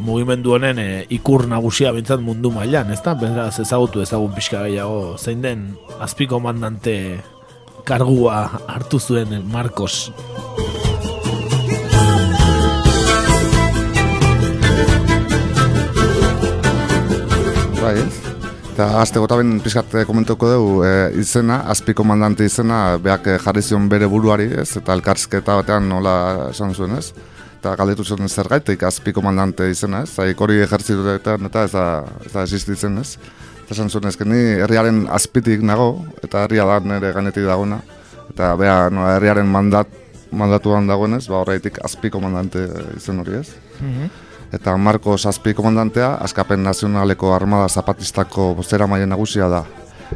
mugimendu honen eh, ikur nagusia bintzat mundu mailan, ez da? Beraz ezagutu ezagun pixka gehiago zein den azpikomandante kargua hartu zuen eh, Marcos. Bai, ez? Eta azte gota ben pixkat eh, komentuko dugu e, izena, azpi komandante izena, beak eh, jarri zion bere buruari, ez? Eta elkarsketa batean nola esan zuen, ez? Eta galdetu zuen zer gaitik azpi komandante izena, ez? Zaik hori ejertzituetan eta ez da, ez da existitzen, ez? Eta esan zuen ez, ni herriaren azpitik nago, eta herria da nire ganetik dagona. Eta bea, no, herriaren mandat, mandatuan dagoenez, ba horreitik azpi komandante izen hori, ez? Mhm. Eta Marcos Azpi komandantea, Askapen Nazionaleko Armada Zapatistako bozera maien nagusia da.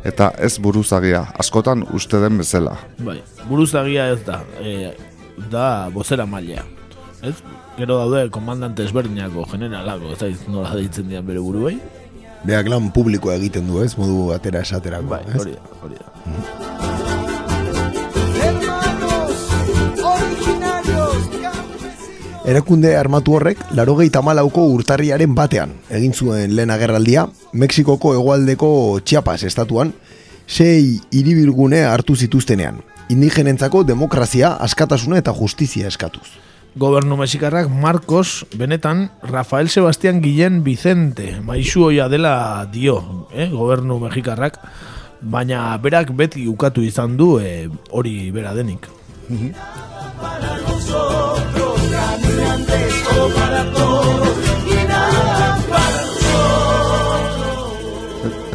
Eta ez buruzagia, askotan uste den bezala. Bai, buruzagia ez da, e, da bozera mailea. Ez? Gero daude komandante ezberdinako generalako, ez da nola ditzen dian bere buruei. Beak lan publikoa egiten du, ez? Modu atera esaterako, bai, ez? hori da, hori da. Erakunde armatu horrek, larogei tamalauko urtarriaren batean, egin zuen lehen agerraldia, Mexikoko hegoaldeko Chiapas estatuan, sei hiribilgune hartu zituztenean, indigenentzako demokrazia, askatasuna eta justizia eskatuz. Gobernu mexikarrak Marcos, benetan, Rafael Sebastián Guillén Vicente, maizu hoia dela dio, eh, gobernu mexikarrak, baina berak beti ukatu izan du eh, hori bera denik.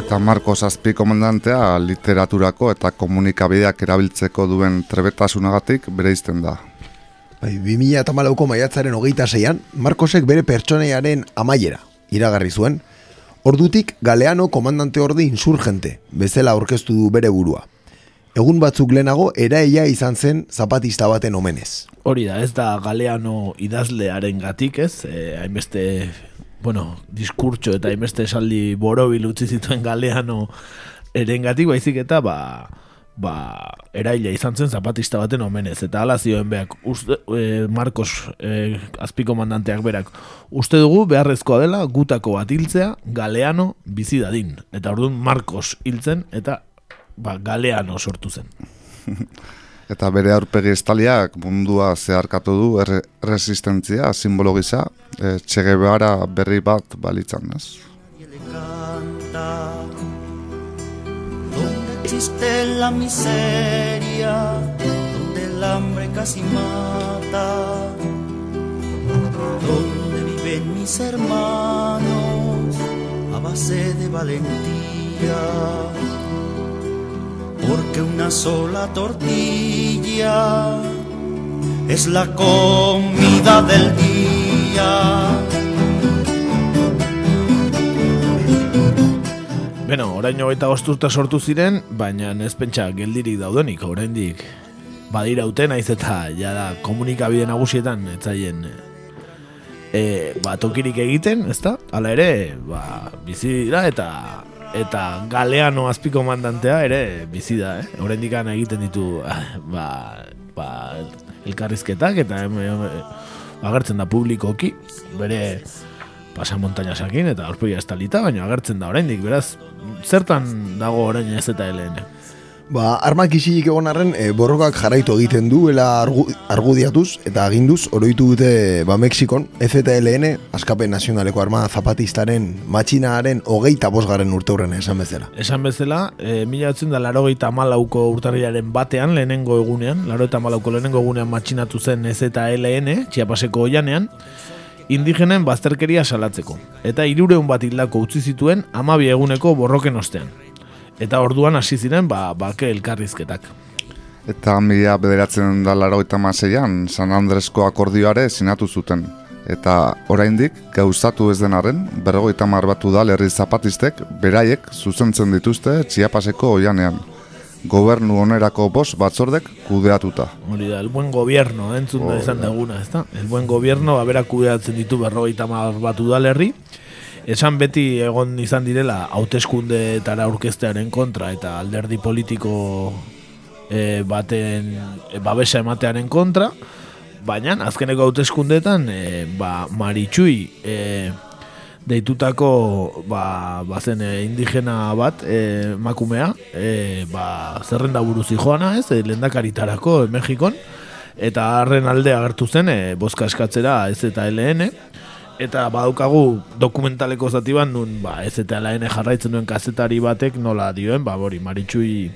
Eta Marcos Azpi komandantea literaturako eta komunikabideak erabiltzeko duen trebetasunagatik bere izten da. Bai, 2000 eta malauko maiatzaren hogeita zeian, Marcosek bere pertsoneiaren amaiera, iragarri zuen, ordutik Galeano komandante orde insurgente, bezala aurkeztu du bere burua. Egun batzuk lehenago, eraia izan zen zapatista baten omenez. Hori da, ez da galeano idazlearen gatik, ez? E, hainbeste, bueno, diskurtso eta hainbeste esaldi borobil utzi zituen galeano erengatik, baizik eta, ba, ba, eraila izan zen zapatista baten omenez. Eta hala zioen beak, uste, e, Marcos e, azpiko mandanteak berak, uste dugu beharrezkoa dela gutako bat hiltzea galeano bizi dadin. Eta orduan Marcos hiltzen eta ba, galeano sortu zen. Eta bere aurpegi estaliak mundua zeharkatu du erre, resistentzia, simbolo gisa, e, Che Guevara berri bat balitzan, ez? Existe la miseria, donde el hambre casi mata, donde viven mis hermanos a base de valentía, porque una sola tortilla es la comida del día. Beno, orain hogeita urte sortu ziren, baina ez pentsa geldirik daudenik, oraindik badiraute naiz eta jada komunikabide nagusietan etzaien e, ba, tokirik egiten, ezta? Hala ere, ba, bizi dira eta eta galeano azpiko mandantea ere bizi da, eh? Oraindik egiten ditu ba, ba, elkarrizketak eta em, em, agertzen da publikoki bere pasa montañasakin eta aurpegia estalita, baina agertzen da oraindik, beraz, zertan dago orain ez eta LN? Ba, armak isilik egon arren, e, borrokak jarraitu egiten duela argu, argudiatuz eta aginduz, oroitu dute ba, Mexikon, FTLN, Askapen Nazionaleko Armada Zapatistaren matxinaaren hogeita bosgarren urte hurrena esan bezala. Esan bezala, e, mila batzen da larogeita malauko urtarriaren batean, lehenengo egunean, larogeita malauko lehenengo egunean matxinatu zen ZLN, txiapaseko oianean, indigenen bazterkeria salatzeko. Eta irureun bat hildako utzi zituen amabi eguneko borroken ostean. Eta orduan hasi ziren ba, bake elkarrizketak. Eta mila bederatzen da laro eta maseian, San Andresko akordioare sinatu zuten. Eta oraindik gauzatu ez denaren, berrogeita mar batu da lerri zapatistek beraiek zuzentzen dituzte txiapaseko oianean. Gobernu onerako bos batzordek kudeatuta. Hori da, el buen gobierno, entzun da izan deguna, ez da? El buen gobierno, abera kudeatzen ditu berrogeita mar batu da lerri. Esan beti egon izan direla hauteskundeetara aurkeztearen kontra eta alderdi politiko e, baten e, babesa ematearen kontra, baina azkeneko hauteskundeetan e, ba, Maritxui e, deitutako ba, bazen e, indigena bat e, makumea e, ba, zerrenda buruzi joana ez, e, lendakaritarako e, Mexikon eta harren alde agertu zen e, boska eskatzera ez eta LN eta badaukagu dokumentaleko zati bat nun ba, ez eta LN jarraitzen duen kazetari batek nola dioen, ba, bori, Maritxui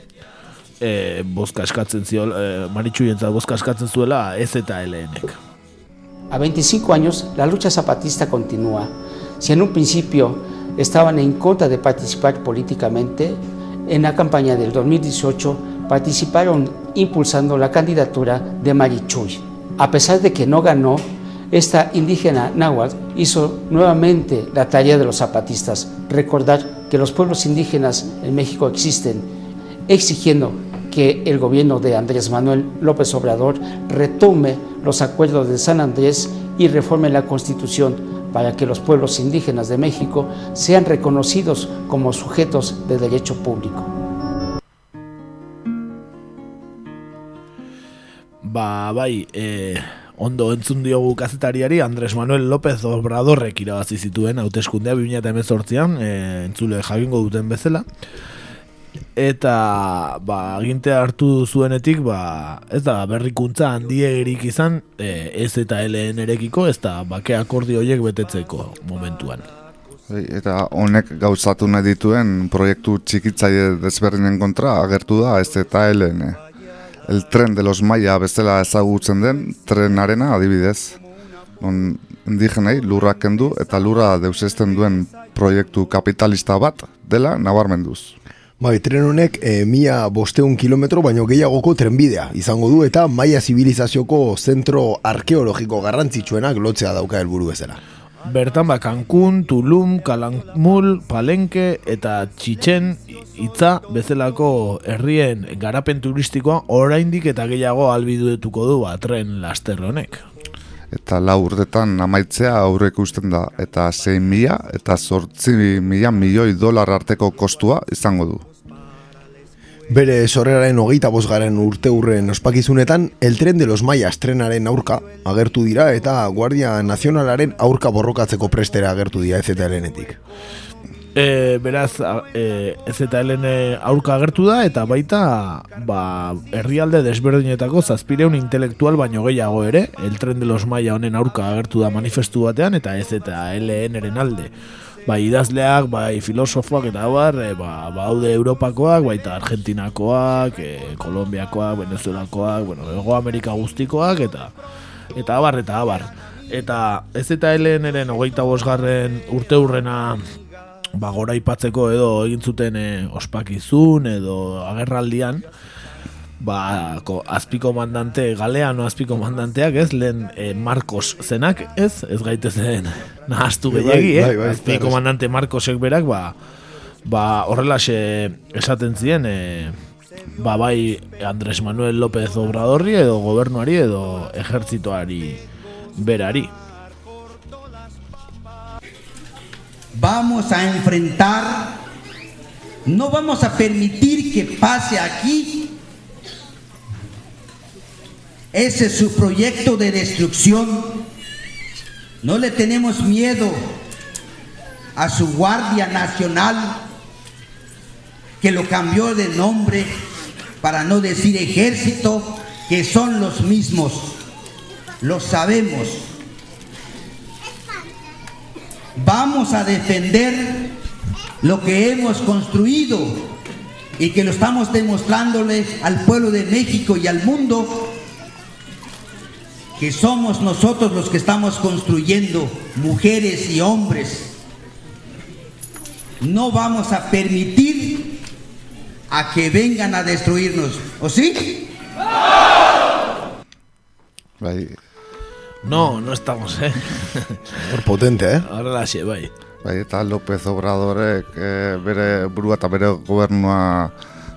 e, boska eskatzen zio, e, Maritxui entzat boska eskatzen zuela ez eta LNek. A 25 años, la lucha zapatista continúa. Si en un principio estaban en contra de participar políticamente, en la campaña del 2018 participaron impulsando la candidatura de Marichuy. A pesar de que no ganó, esta indígena náhuatl hizo nuevamente la tarea de los zapatistas, recordar que los pueblos indígenas en México existen, exigiendo que el gobierno de Andrés Manuel López Obrador retome los acuerdos de San Andrés y reforme la constitución para que los pueblos indígenas de México sean reconocidos como sujetos de derecho público. Ba, bai, e, ondo entzun diogu kazetariari Andres Manuel López Obradorrek irabazi zituen hauteskundea 2018an, e, entzule jagingo duten bezala. Eta ba, agintea hartu zuenetik ba, ez da berrikuntza handierik izan e, ez eta LN erekiko ez da bake akordio horiek betetzeko momentuan. Bai, Eta honek gauzatu nahi dituen proiektu txikitzaile desberdinen kontra agertu da ez eta LN. El tren de los Maya bezala ezagutzen den trenarena adibidez. Non indigenei lurrak kendu eta lurra deusesten duen proiektu kapitalista bat dela nabarmenduz. Bai, tren honek e, mila bosteun kilometro baino gehiagoko trenbidea izango du eta maia zibilizazioko zentro arkeologiko garrantzitsuenak lotzea dauka helburu bezala. Bertan ba, Cancún, Tulum, Kalamul, Palenque eta Txitzen hitza bezalako herrien garapen turistikoa oraindik eta gehiago albiduetuko du ba, tren laster honek. Eta lau urtetan amaitzea aurre ikusten da eta 6 mila eta sortzi mila milioi dolar arteko kostua izango du. Bere sorreraren hogeita bosgaren urte urren ospakizunetan, el tren de los Mayas trenaren aurka agertu dira eta Guardia Nazionalaren aurka borrokatzeko prestera agertu dira EZLN-etik. E, beraz, a- e, EZLN aurka agertu da eta baita ba, herrialde desberdinetako zazpireun intelektual baino gehiago ere, el tren de los Maya honen aurka agertu da manifestu batean eta EZLN-eren alde. Bai idazleak, bai filosofoak eta bar, e, ba, baude Europakoak, baita Argentinakoak, e, Kolombiakoak, Venezuelakoak, bueno, Ego Amerika guztikoak eta eta abar eta abar. Eta ez eta eren hogeita bosgarren urte hurrena ba, gora ipatzeko edo egin zuten e, ospakizun edo agerraldian ba, ko, azpiko mandante, galeano azpiko mandanteak, ez, lehen e, Marcos zenak, ez, ez gaitezen nahaztu gehiagi, eh? bai, bai, azpiko claro. mandante Marcosek berak, ba, ba horrelaxe esaten zien, e, ba bai Andres Manuel López Obradorri edo gobernuari edo ejertzitoari berari. vamos a enfrentar, no vamos a permitir que pase aquí. Ese es su proyecto de destrucción. No le tenemos miedo a su Guardia Nacional, que lo cambió de nombre para no decir ejército, que son los mismos. Lo sabemos. Vamos a defender lo que hemos construido y que lo estamos demostrándole al pueblo de México y al mundo que somos nosotros los que estamos construyendo, mujeres y hombres. No vamos a permitir a que vengan a destruirnos. ¿O sí? No, no estamos, eh. Hor potente, eh? Horrela xe, bai. bai, eta López Obradorek e, bere burua eta bere gobernua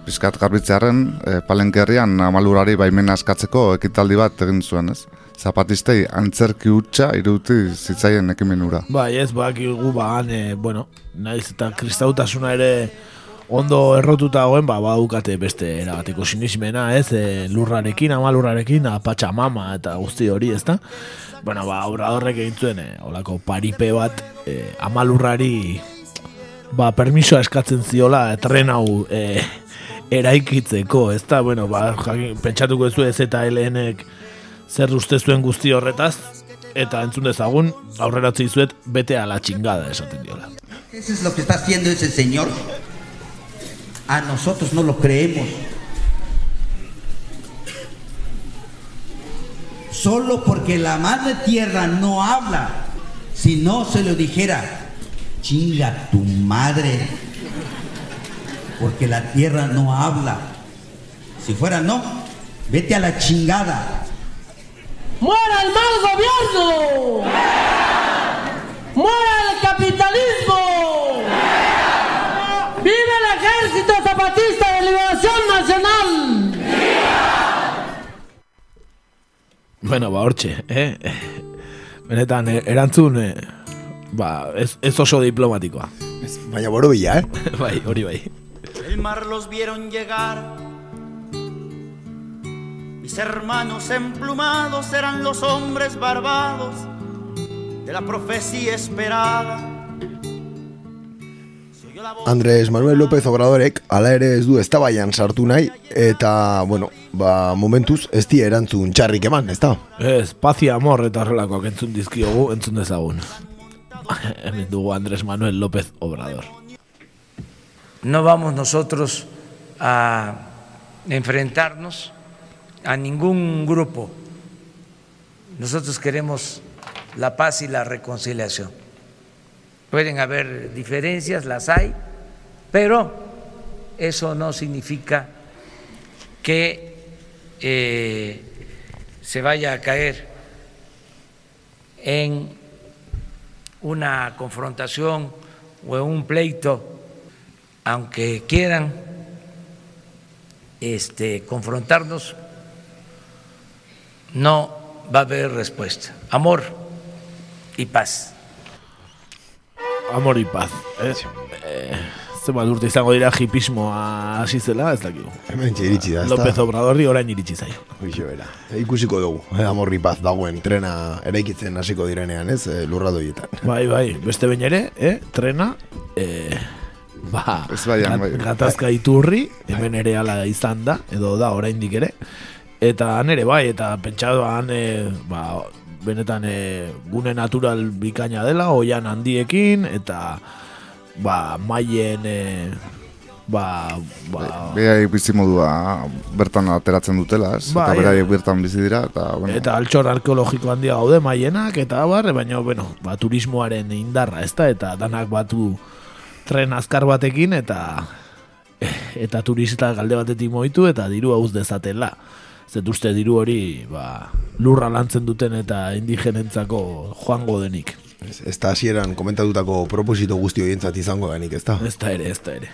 pizkat garbitzearen, e, palenkerrian amalurari baimena askatzeko ekitaldi bat egin zuen, ez? Zapatistei antzerki hutsa iruti zitzaien ekimenura. Bai, ez, bak ba, han, eh, bueno, naiz eta kristautasuna ere ondo errotuta goen, ba, badukate beste erabateko sinismena, ez, e, lurrarekin, ama lurrarekin, apatxa mama eta guzti hori, ez da? Bueno, ba, obradorrek egin zuen, e, olako paripe bat, e, ama lurrari, ba, permisoa eskatzen ziola, tren hau, e, eraikitzeko, ez da, bueno, ba, jakin, pentsatuko ez ez eta LNek zer uste zuen guzti horretaz, eta entzun dezagun, aurreratzi zuet, bete ala txingada esaten diola. Eso es lo que está haciendo ese señor. A nosotros no lo creemos. Solo porque la madre tierra no habla. Si no se lo dijera, chinga tu madre. Porque la tierra no habla. Si fuera no, vete a la chingada. ¡Muera el mal gobierno! ¡Muera el capitalismo! ¡Vive el Ejército Zapatista de Liberación Nacional! Bueno, ba, hortxe, eh? Benetan, eh, erantzun, eh, ba, ez, ez oso diplomatikoa. Baina borobila, eh? bai, hori bai. El mar los vieron llegar. Mis hermanos emplumados eran los hombres barbados de la profecía esperada. Andrés Manuel López Obradorek ala ere ez du eztabaian sartu nahi eta, bueno, ba, momentuz ez die erantzun txarrik eman, ez da? Ez, paz y amor eta horrelakoak entzun dizkiogu, entzun dezagun. Hemen dugu Andrés Manuel López Obrador. No vamos nosotros a enfrentarnos a ningún grupo. Nosotros queremos la paz y la reconciliación. Pueden haber diferencias, las hay, pero eso no significa que eh, se vaya a caer en una confrontación o en un pleito aunque quieran este, confrontarnos, no va a haber respuesta. Amor y paz. Amor y paz. Eh, eh, zenbat urte izango dira hipismoa hasi zela, ez dakigu. Hemen iritsi da, ez da? López Obradorri orain iritsi zaio. Hoxe bera. Ikusiko dugu, eh, amorri paz dagoen trena eraikitzen hasiko direnean, ez, eh, lurradoietan. Bai, bai, beste behin ere, eh, trena, eh, ba, Ez baian, gat- bai. gatazka iturri, hemen ere ala izan da, edo da oraindik ere, eta han ere bai, eta pentsadoan, eh, ba, benetan eh, gune natural bikaina dela, oian handiekin, eta ba, maien, eh, ba, ba, Behaiek bizimodua bertan ateratzen dutela, ez? Bai, eta beraiek bertan bizi dira, eta, bueno, Eta altxor arkeologiko handia gaude maienak eta bar, baina bueno, ba, turismoaren indarra, ezta? Eta danak batu tren azkar batekin eta eta turista galde batetik moitu eta diru hauz dezatela. Zet uste diru hori ba, lurra lantzen duten eta indigenentzako joango denik. Ez, ez da hasieran komentatutako proposito guzti horientzat izango denik, ez da? Ez da ere, ez da ere.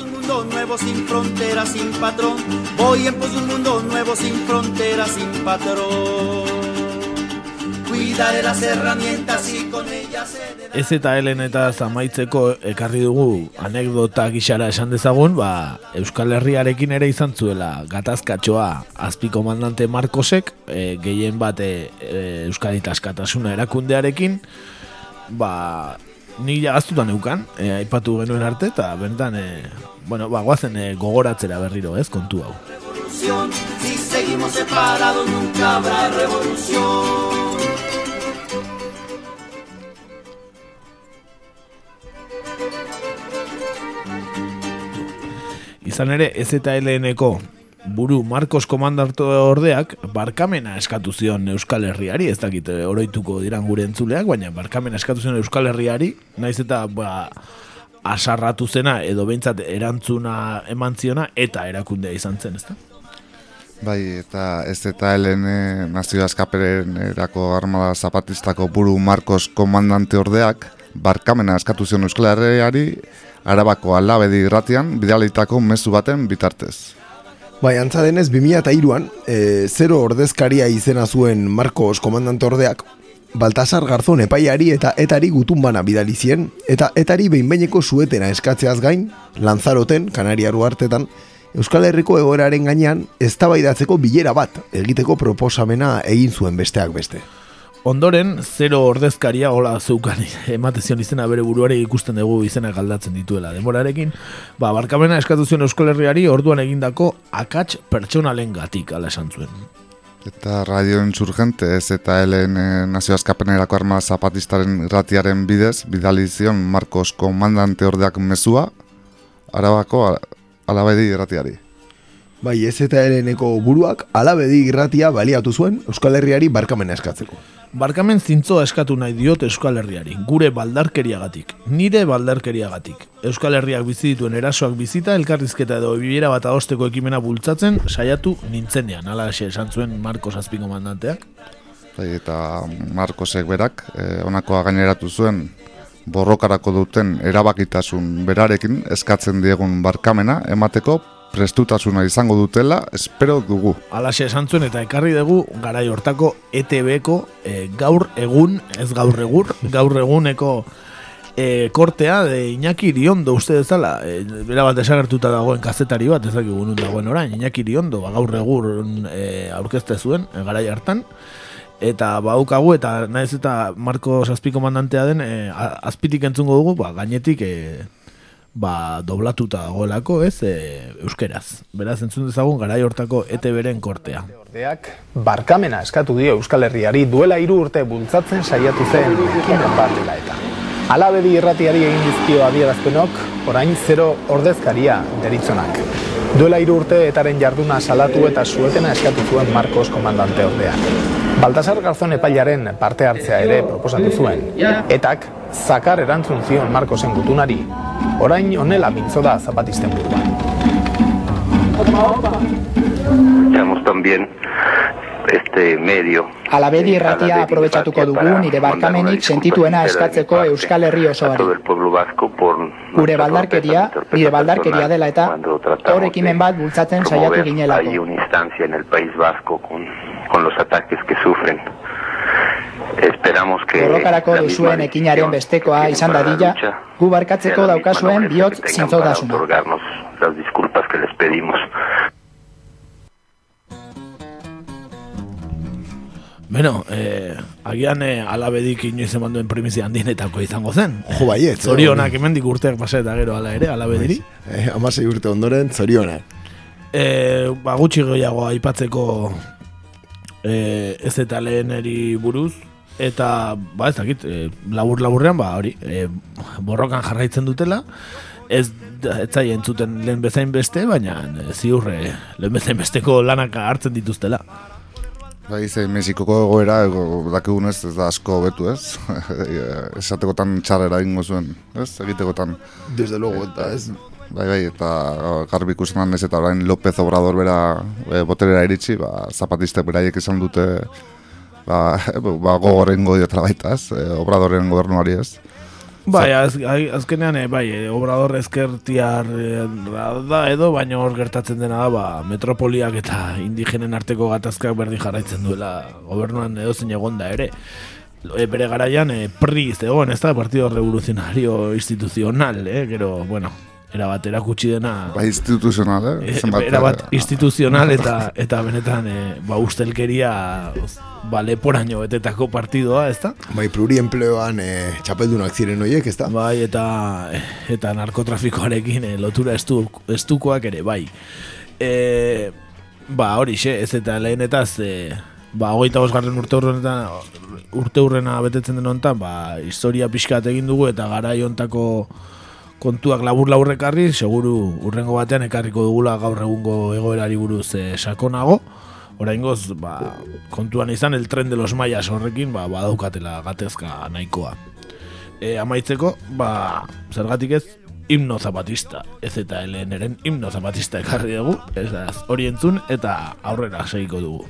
Un mundo nuevo sin fronteras, sin patrón. Voy en pos de un mundo nuevo sin fronteras, sin patrón. Cuidaré las herramientas y con ellas Ez eta helen eta zamaitzeko ekarri dugu anekdota gixara esan dezagun, ba, Euskal Herriarekin ere izan zuela gatazkatxoa azpiko mandante Markosek, e, gehien bat e, e, Euskadi erakundearekin, ba, ni jagaztuta neukan, e, aipatu genuen arte, eta benetan, e, bueno, ba, guazen e, gogoratzera berriro, ez, kontu hau. Si seguimos separados nunca habrá revolución. Izan ere, ez eta LNko buru Marcos Komandarto ordeak barkamena eskatu zion Euskal Herriari, ez dakit eh, oroituko diran gure entzuleak, baina barkamena eskatu zion Euskal Herriari, naiz eta ba, asarratu zena edo behintzat erantzuna eman ziona eta erakundea izan zen, ezta? Bai, eta ez eta helen e, nazio askaperen erako armada zapatistako buru Marcos komandante ordeak, barkamena eskatu zion Euskal Herriari, arabako alabedi irratian, bidalitako mezu baten bitartez. Bai, antza denez, 2002an, e, zero ordezkaria izena zuen Marcos komandante ordeak, Baltasar Garzon epaiari eta etari gutun bana bidali zien, eta etari behinbeineko suetena eskatzeaz gain, Lanzaroten, Kanariaru hartetan, Euskal Herriko egoeraren gainean eztabaidatzeko bilera bat egiteko proposamena egin zuen besteak beste. Ondoren, zero ordezkaria hola zeukan ematezion izena bere buruare ikusten dugu izena galdatzen dituela demorarekin, ba, barkamena eskatu zuen Euskal Herriari orduan egindako akats pertsonalen gatik, ala esan zuen. Eta radio insurgente ez eta helen e, nazio askapenerako arma zapatistaren ratiaren bidez, bidali zion Marcos komandante ordeak mezua, arabako alabedi irratiari. Bai, ez eta hereneko buruak alabedi irratia baliatu zuen Euskal Herriari barkamena eskatzeko. Barkamen zintzoa eskatu nahi diot Euskal Herriari, gure baldarkeriagatik, nire baldarkeriagatik. Euskal Herriak bizi dituen erasoak bizita, elkarrizketa edo bilera bat adosteko ekimena bultzatzen, saiatu nintzenean, ala esan zuen Marcos Azpiko mandanteak. Bai, eta Marcosek berak, e, honakoa gaineratu zuen, borrokarako duten erabakitasun berarekin eskatzen diegun barkamena emateko prestutasuna izango dutela, espero dugu. Alaxe esan zuen eta ekarri dugu garai hortako ETB-ko e, gaur egun, ez gaur egur, gaur eguneko e, kortea de Iñaki Iriondo uste dezala, e, bera bat desagertuta dagoen kazetari bat, ez dakigu nun dagoen orain, Iñaki Iriondo, ba, gaur egur e, aurkezte zuen, e, garai hartan, eta baukagu eta naiz eta Marco Azpiko mandantea den e, azpitik entzungo dugu, ba, gainetik e, ba, doblatuta dagoelako, ez, e, euskeraz. Beraz, entzun dezagun garai hortako ETB-ren kortea. Ordeak barkamena eskatu dio Euskal Herriari duela hiru urte bultzatzen saiatu zen ekimen bat dela eta. Alabedi irratiari egin dizkio adierazpenok, orain zero ordezkaria deritzonak. Duela hiru urte etaren jarduna salatu eta suetena eskatu zuen Marcos komandante ordeak. Baltasar Garzon epailaren parte hartzea ere proposatu zuen. Etak, zakar erantzun zion Marcosen gutunari, orain honela mintzo da zapatisten buruan. Estamos también este medio. Alabedi irratia aprobetsatuko dugu nire barkamenik sentituena eskatzeko Euskal Herri osoari. Gure baldarkeria, nire baldarkeria dela eta hor ekimen bat bultzatzen saiatu ginelako. hay una instancia en el País Vasco con, con los ataques que sufren. Esperamos que Borrokarako duzuen ekinaren bestekoa izan dadila, gu barkatzeko daukazuen bihotz zintzotasuna. las disculpas que les pedimos. Beno, eh, agian eh, alabedik inoiz eman duen primizia handienetako izango zen. Jo, baiet. Zorionak hemendik urteak pasa eta gero ala ere, alabediri. Eh, amasei urte ondoren, zorionak. Eh, ba, gutxi gehiago aipatzeko eh, ez eta leheneri buruz, eta, ba, ez dakit, eh, labur-laburrean, ba, hori, eh, borrokan jarraitzen dutela, ez ez entzuten lehen bezain beste, baina eh, ziurre lehen bezain besteko lanak hartzen dituztela. Bai, ze Mexikoko egoera, ego, dakigunez, ez da asko betu, ez? Esatekotan txarrera ingo zuen, ez? Egitekotan. Desde luego, eta ez... Bai, bai, eta garbi ikusten ez eta orain López Obrador bera e, boterera iritsi, ba, zapatistek beraiek izan dute ba, ba gogorengo diotela baita, ez? E, Obradoren gobernuari, ez? Bai, az, azkenean, eh, bai, eh, obrador ezkertiar eh, da edo, baina hor gertatzen dena da, ba, metropoliak eta indigenen arteko gatazkak berdin jarraitzen duela gobernuan edo zein egon da ere. E, bere garaian, e, PRI zegoen, ez da, Partido Revolucionario Institucional, eh? gero, bueno, erabat erakutsi dena... Ba, instituzional, eh? E, Zenbat, erabat eh, instituzional eta eta benetan e, ba ustelkeria ba leporaino betetako partidoa, ezta? Bai, pluriempleoan eh, txapeldunak ziren horiek, ez da? Bai, eta eta narkotrafikoarekin e, lotura estu, estukoak ere, bai. E, ba, hori xe, ez eta lehenetaz, e, ba, hogeita bosgarren urte urrena, urte urrena betetzen den honetan, ba, historia pixkat egin dugu eta garai hontako kontuak labur laburrekarri, seguru urrengo batean ekarriko dugula gaur egungo egoerari buruz e, sakonago. Oraingoz, ba, kontuan izan el tren de los mayas horrekin, ba, badaukatela gatezka nahikoa. E, amaitzeko, ba, zergatik ez, himno zapatista, ez eta LNren himno zapatista ekarri dugu, ez da, hori entzun eta aurrera segiko dugu.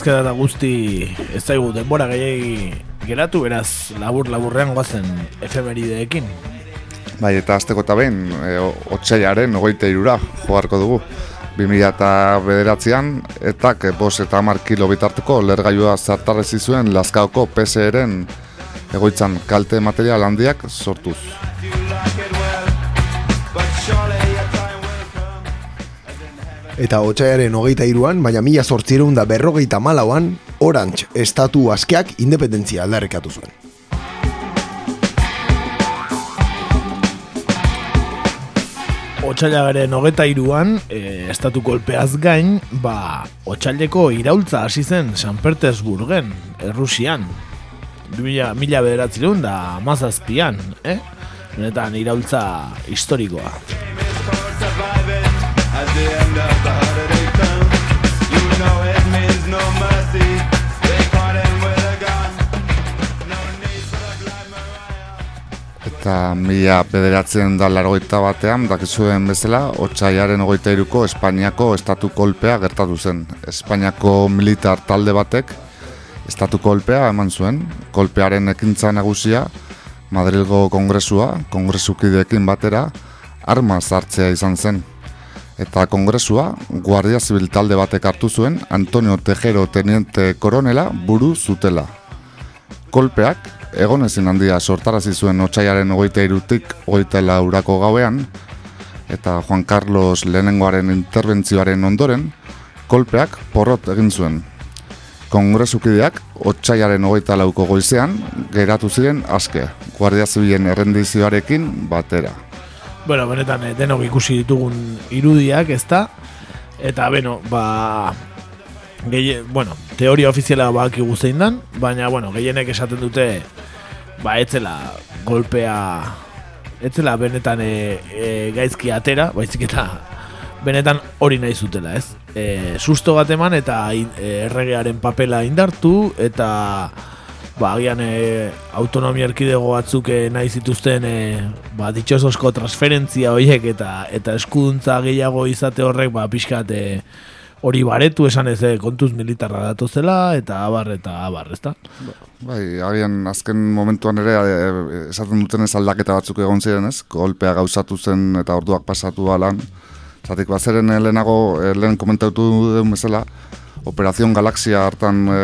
elkarrizketa eta guzti ez daigu denbora gehiagi geratu, beraz labur-laburrean guazen efemerideekin. Bai, eta azteko eta behin, e, otxaiaren ogeite irura jogarko dugu. 2009an, etak bos eta hamar kilo bitarteko lergailua zartarrezi zuen Lazkaoko PSR-en egoitzan kalte material handiak sortuz. eta otxaiaren hogeita iruan, baina mila sortzireun da berrogeita malauan, orantz estatu askeak independentzia aldarrekatu zuen. Otsailagaren hogeta iruan, e, estatu kolpeaz gain, ba, otsaileko iraultza hasi zen San Petersburgen, Errusian. Mila, mila bederatzerun da mazazpian, eh? Benetan iraultza historikoa. Eta mila bederatzen da larogeita batean, dakizuen bezala, otxaiaren hogeita iruko Espainiako estatu kolpea gertatu zen. Espainiako militar talde batek estatu kolpea eman zuen. Kolpearen ekintza nagusia, Madrilgo kongresua, kongresukideekin batera, arma zartzea izan zen. Eta kongresua, Guardia Zibil talde batek hartu zuen, Antonio Tejero teniente koronela buru zutela. Kolpeak, egon ezin handia sortarazi zuen otxaiaren hogeita irutik hogeita laurako gauean, eta Juan Carlos lehenengoaren interbentzioaren ondoren, kolpeak porrot egin zuen. Kongresukideak otxaiaren hogeita lauko goizean geratu ziren aske, Guardia Zibilen errendizioarekin batera. Bueno, benetan, eh, denok ikusi ditugun irudiak, ezta? Eta, beno, ba... Gehien, bueno, teoria ofiziala baki zein dan, baina, bueno, gehienek esaten dute, ba, etzela golpea, etzela benetan e, e, gaizki atera, baizik eta benetan hori nahi zutela, ez? E, susto bat eman eta in- e, erregearen papela indartu, eta ba, agian e, autonomia erkidego batzuk e, nahi zituzten e, ba, ditxosozko transferentzia horiek eta eta eskuduntza gehiago izate horrek ba, pixkat e, hori baretu esan ez e, kontuz militarra datozela eta abar eta abar, ezta? Bai, agian azken momentuan ere esaten duten ez aldaketa batzuk egon ziren ez, golpea gauzatu zen eta orduak pasatu alan. Zatik bazeren eh, lehenago, eh, lehen komentatu duen bezala, Operazion Galaxia hartan e,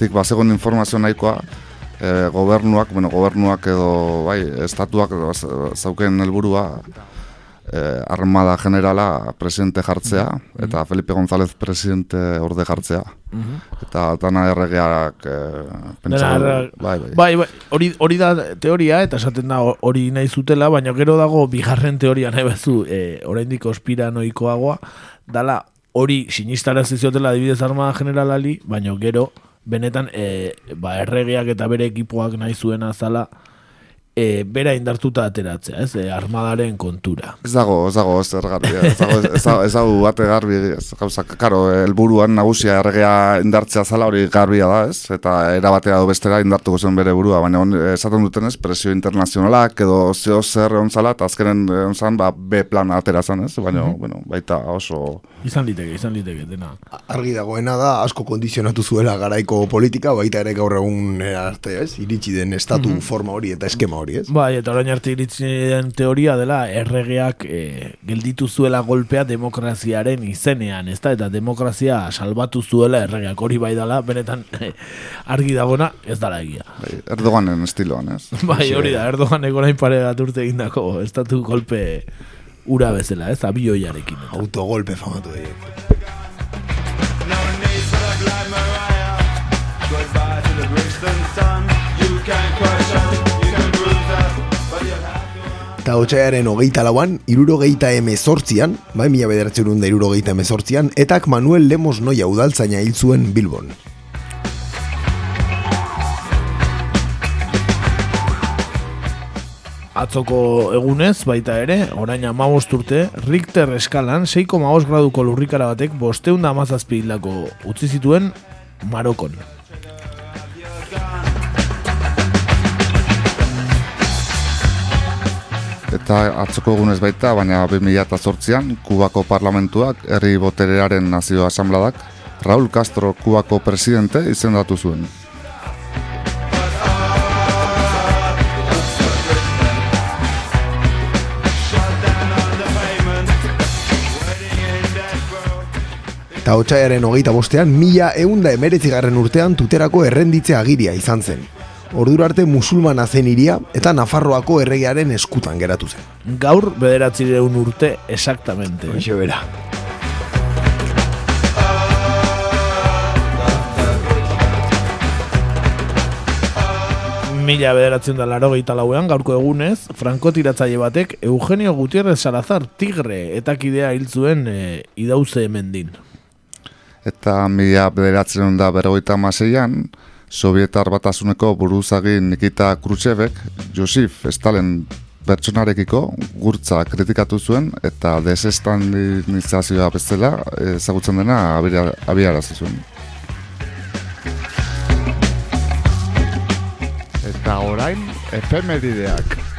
tik bazegon informazio nahikoa, e, gobernuak, bueno, gobernuak edo bai, estatuak zauken helburua e, armada generala presidente jartzea, eta Felipe González presidente orde jartzea. Mhm. Eta dana erregeak e, Dena erre- bai, bai. bai, bai, hori, hori da teoria eta esaten da hori nahi zutela, baina gero dago bigarren teoria nahi bezu, e, oraindik ospiranoikoagoa, dala hori sinistarazi ziotela adibidez armada generalali, baina gero benetan e, ba, erregeak eta bere ekipoak nahi zuena zala e, bera indartuta ateratzea, ez, e, armadaren kontura. Ez dago, ez dago, ez ergarbi, ez dago, ez dago, ez dago bate garbi, ez gauza, karo, helburuan nagusia erregea indartzea zala hori garbia da, ez? Eta erabatea edo bestera indartuko zen bere burua, baina on, esaten dutenez, presio internazionalak edo zeo zer egon zala, eta azkenen egon zan, ba, B plana atera zen, ez? Baina, Mhm. bueno, baita oso... Izan liteke, izan liteke, dena. Argi dagoena da, asko kondizionatu zuela garaiko politika, baita ere gaur egun arte, ez? Iritsi den estatu Mhm. forma hori eta eskema hori, ez? Bai, eta orain arte iritsi den teoria dela erregeak e, gelditu zuela golpea demokraziaren izenean, ezta? Eta demokrazia salbatu zuela erregeak hori bai dela, benetan argi dagona ez dala egia. Bai, Erdoganen estiloan, ez? Bai, hori da, Erdogan egorain pare bat urte egindako estatu golpe ura bezala, ez? Abioiarekin. Autogolpe famatu egin. Eta otxaiaren hogeita lauan, irurogeita emezortzian, bai mila bederatzerun da irurogeita emezortzian, etak Manuel Lemos noia udaltzaina hil zuen Bilbon. Atzoko egunez, baita ere, orain amabost urte, Richter eskalan 6,5 graduko lurrikara batek bosteun da amazazpi hildako utzi zituen Marokon. Eta atzoko egunez baita, baina 2008an, Kubako parlamentuak, herri boterearen nazio asambladak, Raúl Castro Kubako presidente izendatu zuen. Eta otxaiaren hogeita bostean, mila eunda emeretzigarren urtean tuterako errenditze agiria izan zen. Ordura arte musulmana zen iria eta Nafarroako erregearen eskutan geratu zen. Gaur bederatzireun urte exactamente. Hoxe bera. Mila bederatzen da laro lauean, gaurko egunez, frankotiratzaile batek Eugenio Gutierrez Salazar Tigre eta kidea hil zuen e, idauze hemendin. Eta mila bederatzen da berrogeita maseian, Sovietar batasuneko buruzagin Nikita Khrushchevek, Josif Stalin pertsonarekiko gurtza kritikatu zuen eta desestandinizazioa bezala ezagutzen dena abiarazi zuen. Eta orain, efemerideak.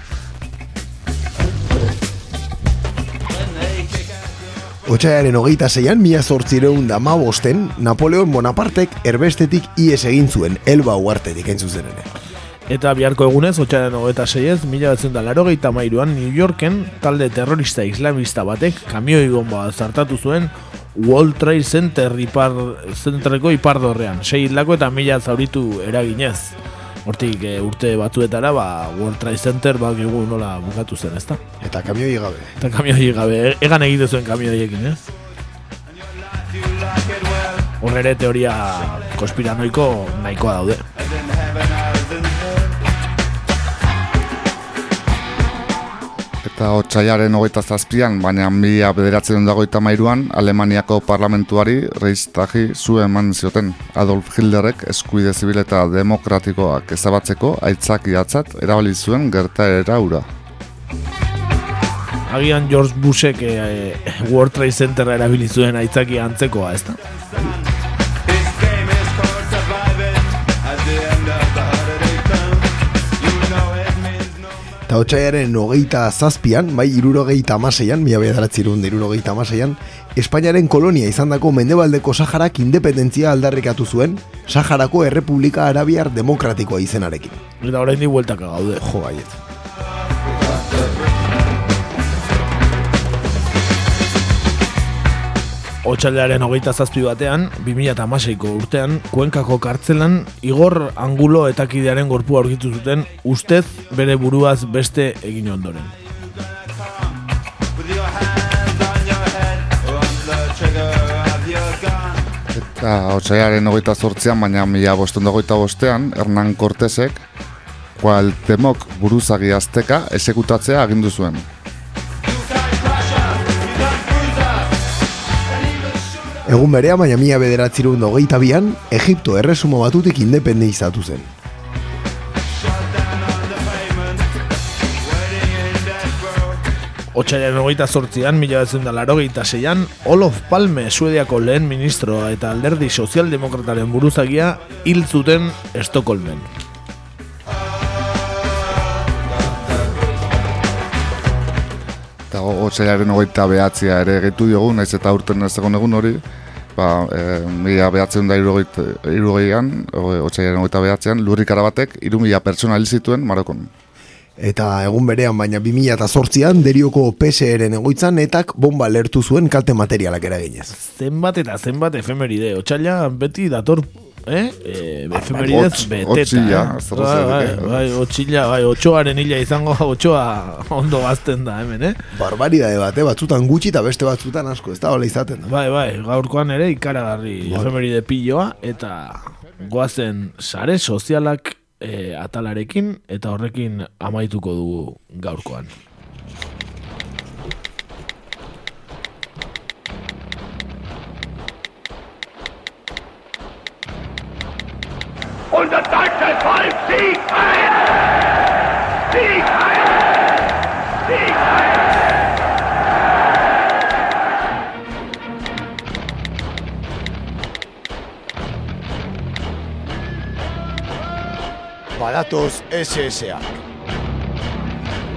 Otsaaren hogeita zeian, mila zortzireun da bosten, Napoleon Bonapartek erbestetik ies egin zuen, elba uartetik entzuzen ere. Eta biharko egunez, otxaren hogeita zeiez, mila batzen da laro mairuan, New Yorken, talde terrorista islamista batek, kamioi bomba zartatu zuen, World Trade Center ipar, Centerreko ipardorrean. Sei lako eta mila zauritu eraginez. Hortik e, urte batzuetara, ba, World Trade Center ba, gigu nola bukatu zen, ezta? Eta kamioi gabe. Eta kamioi gabe, e, egan egite zuen kamioiekin, ez? Horre teoria konspiranoiko nahikoa daude. Eta otxaiaren hogeita zazpian, baina mila bederatzen dagoita mairuan, Alemaniako parlamentuari reiztagi zu eman zioten. Adolf Hitlerrek eskuide zibil eta demokratikoak ezabatzeko aitzak iatzat erabali zuen gerta eraura. Agian George Bushek eh, World Trade Center erabili zuen aitzaki antzekoa, ez da? Eta hotxaiaren hogeita zazpian, bai irurogeita amaseian, mila bedaratzirun irurogeita amaseian, Espainiaren kolonia izan dako mendebaldeko Saharak independentzia aldarrikatu zuen, Saharako Errepublika Arabiar Demokratikoa izenarekin. Eta horrein di gaude. Jo, baiet. Otsailaren hogeita zazpi batean, 2008ko urtean, kuenkako kartzelan, Igor Angulo eta kidearen gorpua aurkitu zuten, ustez bere buruaz beste egin ondoren. Eta otsailaren hogeita zortzean, baina mila bostuen dagoita bostean, Hernán Cortesek, Kualtemok buruzagi azteka esekutatzea agindu zuen. Egun berea, baina mila bederatzirun dogeita bian, Egipto erresumo batutik independizatu zen. Otsailaren hogeita zortzian, mila betzen da laro zeian, Olof Palme, suediako lehen ministroa eta alderdi sozialdemokrataren buruzagia hil zuten Estokolmen. Eta otsailaren hogeita behatzia ere gehitu diogu, naiz eta urten ez egun hori, ba, e, mila behatzen da irugeian, otxaiaren ogeita behatzean, lurrik arabatek, iru mila pertsona zituen Marokon. Eta egun berean, baina 2000 eta sortzian, derioko PSR-en egoitzan, etak bomba lertu zuen kalte materialak eraginez. Zenbat eta zenbat efemeride, otxaila beti dator eh? E, efemeridez beteta. Eh? bai, bai, bai, bai, otxoaren hila izango, otxoa ondo bazten da, hemen, eh? Barbaridade bat, eh? batzutan gutxi eta beste batzutan asko, ez da hola izaten da. Bai, bai, gaurkoan ere ikaragarri bai. efemeride pilloa, eta goazen sare sozialak e, atalarekin, eta horrekin amaituko dugu gaurkoan. Und das deutsche Volk ein!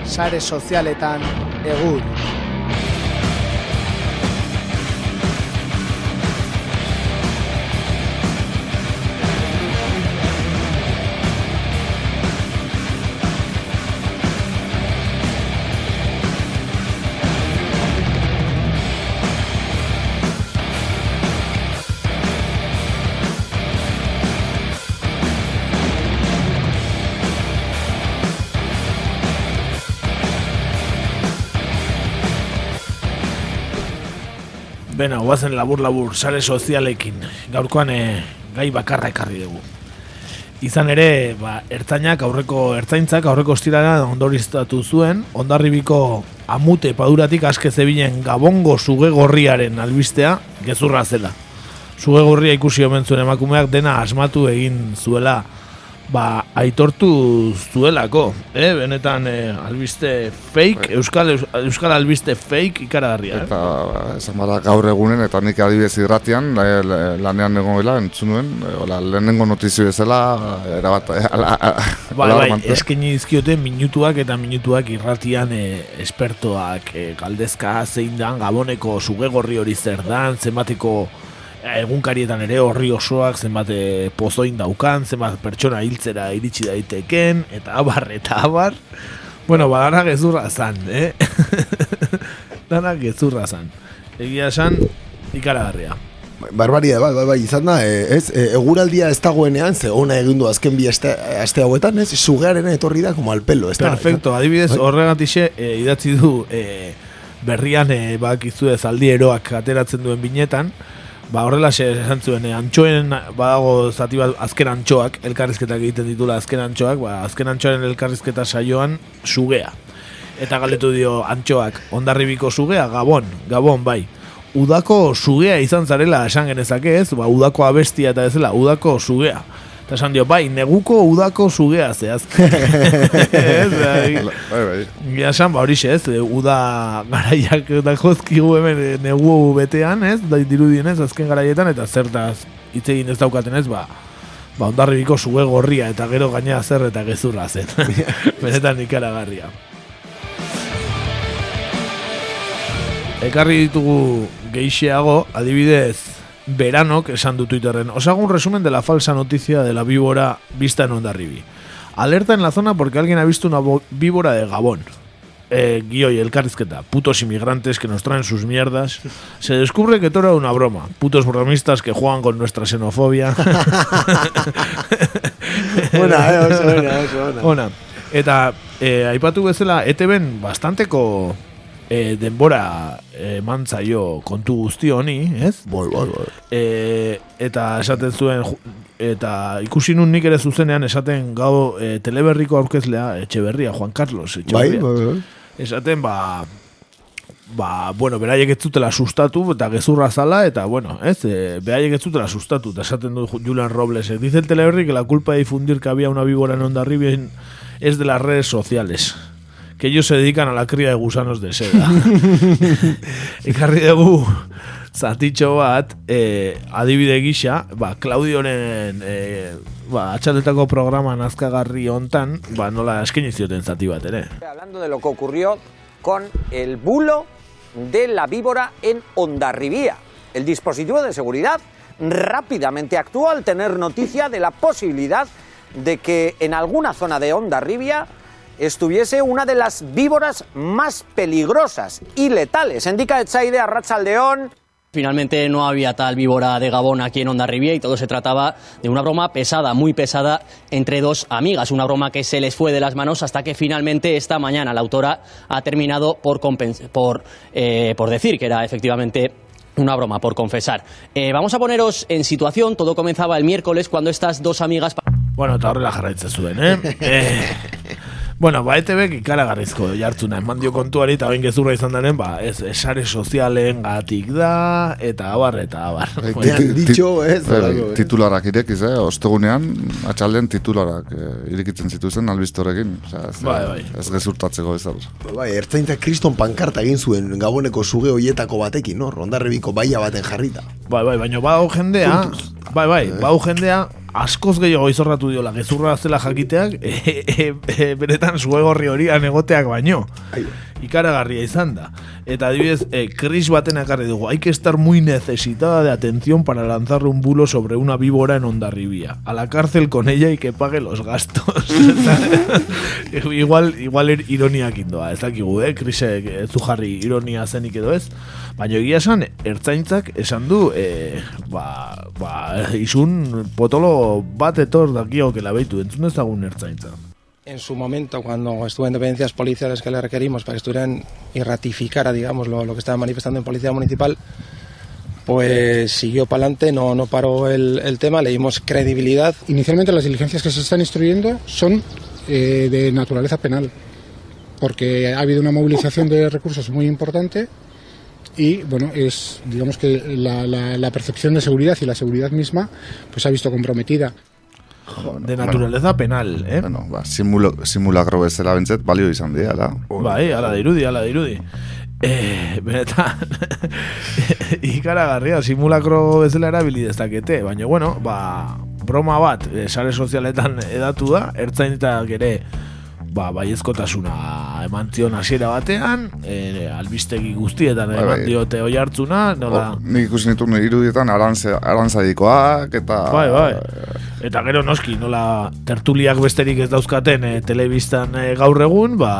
Sare sozialetan egun. Bena, guazen labur-labur, sare sozialekin. Gaurkoan e, gai bakarra ekarri dugu. Izan ere, ba, ertzainak aurreko ertzaintzak aurreko ostirara ondoriztatu zuen, ondarribiko amute paduratik aske zebilen gabongo suge gorriaren albistea gezurra zela. Suge gorria ikusi omen zuen emakumeak dena asmatu egin zuela ba, aitortu zuelako, eh? benetan eh, albiste fake, euskal, euskal albiste fake ikaragarria. Eh? Eta, ba, esan bada, gaur egunen, eta nik adibidez irratian, la- la- lanean egon gela, entzun nuen, e, hola, lehenengo notizio bezala, erabat, e, ala, Bai, bai, eskaini dizkiote minutuak eta minutuak irratian eh, espertoak eh, galdezka zein dan gaboneko sugegorri hori zer dan, zenbateko eh, egunkarietan ere horri osoak zenbat eh, pozoin daukan, zenbat pertsona hiltzera iritsi daiteken, eta abar, eta abar. Bueno, ba, dana gezurra zan, eh? dana gezurra zan. Egia esan, ikaragarria. Barbaria, bai, bai, bai, izan da, e, ez, e, eguraldia ez dagoenean, ze ona egin du azken bi aste, aste hauetan, ez, sugearen etorri da, como al pelo, ez da? Perfecto, adibidez, Bai. horregatixe e, idatzi du e, berrian e, bakizu ez aldi eroak ateratzen duen binetan, ba horrela esan zuen, e, antxoen badago zati bat azken antxoak, elkarrizketak egiten ditula azken antxoak, ba, azken antxoaren elkarrizketa saioan sugea. Eta galdetu dio antxoak, ondarribiko sugea, gabon, gabon, bai. Udako sugea izan zarela esan genezake ez, ba, udako abestia eta ez dela, udako sugea. Eta esan dio, bai, neguko udako sugea zehazki. ez, bai. Bai, bai. Ja, esan, ba, horixe ez, e, uda garaiak da jozkigu hemen e, negu betean, ez, da dirudien ez, azken garaietan, eta zertaz hitz egin ez daukaten ez, ba, ba, ondarribiko suge gorria, eta gero gaina zer eta gezurra zen. Benetan ikaragarria. Ekarri ditugu geixeago, adibidez, Beranok esan du Twitterren, os hago un resumen de la falsa noticia de la víbora vista en Ondarribi. Alerta en la zona porque alguien ha visto una bo- víbora de Gabón. Eh, guioi, elkarrizketa. Putos inmigrantes que nos traen sus mierdas. Se descubre que todo era una broma. Putos bromistas que juegan con nuestra xenofobia. Ona, eh, oso ona, oso ona. Ona. Eta eh, aipatu bezala ETBen bastanteko eh, denbora eh, eman zaio kontu guzti honi, ez? Bai, bai, bai. Eh, eta esaten zuen eta ikusi nun nik ere zuzenean esaten gau eh, teleberriko aurkezlea Etxeberria, Juan Carlos Bai, Etxeberria. bai, bai. Esaten ba ba, bueno, beraiek ez zutela sustatu eta gezurra zala eta bueno, ez, e, beraiek ez zutela sustatu eta esaten du Ju- Julian Robles, dice el teleberri que la culpa de difundir que había una víbora en Ondarribia en- es de las redes sociales que ellos se dedican a la cría de gusanos de seda. Ekarri dugu zatitxo bat, eh, adibide gisa, ba, Claudioren eh, ba, atxaletako programa nazkagarri hontan, ba, nola eskaini zioten zati bat ere. Hablando de lo que ocurrió con el bulo de la víbora en Ondarribía. El dispositivo de seguridad rápidamente actuó al tener noticia de la posibilidad de que en alguna zona de Ondarribia estuviese una de las víboras más peligrosas y letales. Indica Etsaide Arrachaldeón. Finalmente no había tal víbora de Gabón aquí en Ondarribia y todo se trataba de una broma pesada, muy pesada, entre dos amigas. Una broma que se les fue de las manos hasta que finalmente esta mañana la autora ha terminado por, por, eh, por decir que era efectivamente una broma, por confesar. Eh, vamos a poneros en situación. Todo comenzaba el miércoles cuando estas dos amigas... Bueno, eta horrela jarraitzen zuen, eh? eh bueno, ba, ETBek ikaragarrizko jartzuna eman dio kontuari eta bain gezurra izan denen, ba, ez, esare sozialen gatik da, eta abar, eta abar. Bai, ti- ti- bai, horrelako, eh. titularak irekiz, eh? Ostegunean, atxaldean titularak eh, irekitzen zituzen albistorekin. Ez, Bai, bai. ez gezurtatzeko ez Bai, ertzaintza kriston pankarta egin zuen gaboneko suge hoietako batekin, no? Rondarrebiko baia baten jarrita. Bai, bai, baina bau jendea, bai, bai, bau jendea askoz gehiago izorratu diola gezurra zela jakiteak, e, e, e, benetan zuegorri horian egoteak baino. Ikaragarria izan da. Eta adibidez, eh, Chris baten ekarri dugu, hay que estar muy necesitada de atención para lanzarle un bulo sobre una víbora en Ondarribia. A la cárcel con ella y que pague los gastos. igual, igual er- ironiak indoa, ez dakigu, eh? Krisek ez du jarri ironia zenik edo ez. Baina egia esan, ertzaintzak esan du, ba, ba, izun potolo bat etor dakio que la beitu, entzun ezagun ertzaintza. En su momento, cuando estuvo en dependencias policiales que le requerimos para que estuvieran y ratificara, digamos, lo, lo que estaba manifestando en Policía Municipal, pues siguió para adelante, no, no paró el, el tema, le dimos credibilidad. Inicialmente las diligencias que se están instruyendo son eh, de naturaleza penal, porque ha habido una movilización de recursos muy importante y bueno, es digamos que la, la- la percepción de seguridad y la seguridad misma pues se ha visto comprometida. De naturaleza penal, eh? Bueno, ba, simulo, simulakro bezala bentzet, balio izan dira, da. Bai, ala dirudi, ala dirudi. Eh, benetan, ikaragarria, simulakro bezala erabili dezakete, baina bueno, ba, broma bat, eh, sare sozialetan edatu da, ertzainetak ere, ba, baiezkotasuna eman zion hasiera batean, eh, albistegi guztietan Bai, eman bai. diote oi hartzuna, nola... Hor, Nik ikusi nituen irudietan arantza, arantzadikoak eta... Bai, bai. Eta gero noski, nola tertuliak besterik ez dauzkaten e, telebistan eh, gaur egun, ba,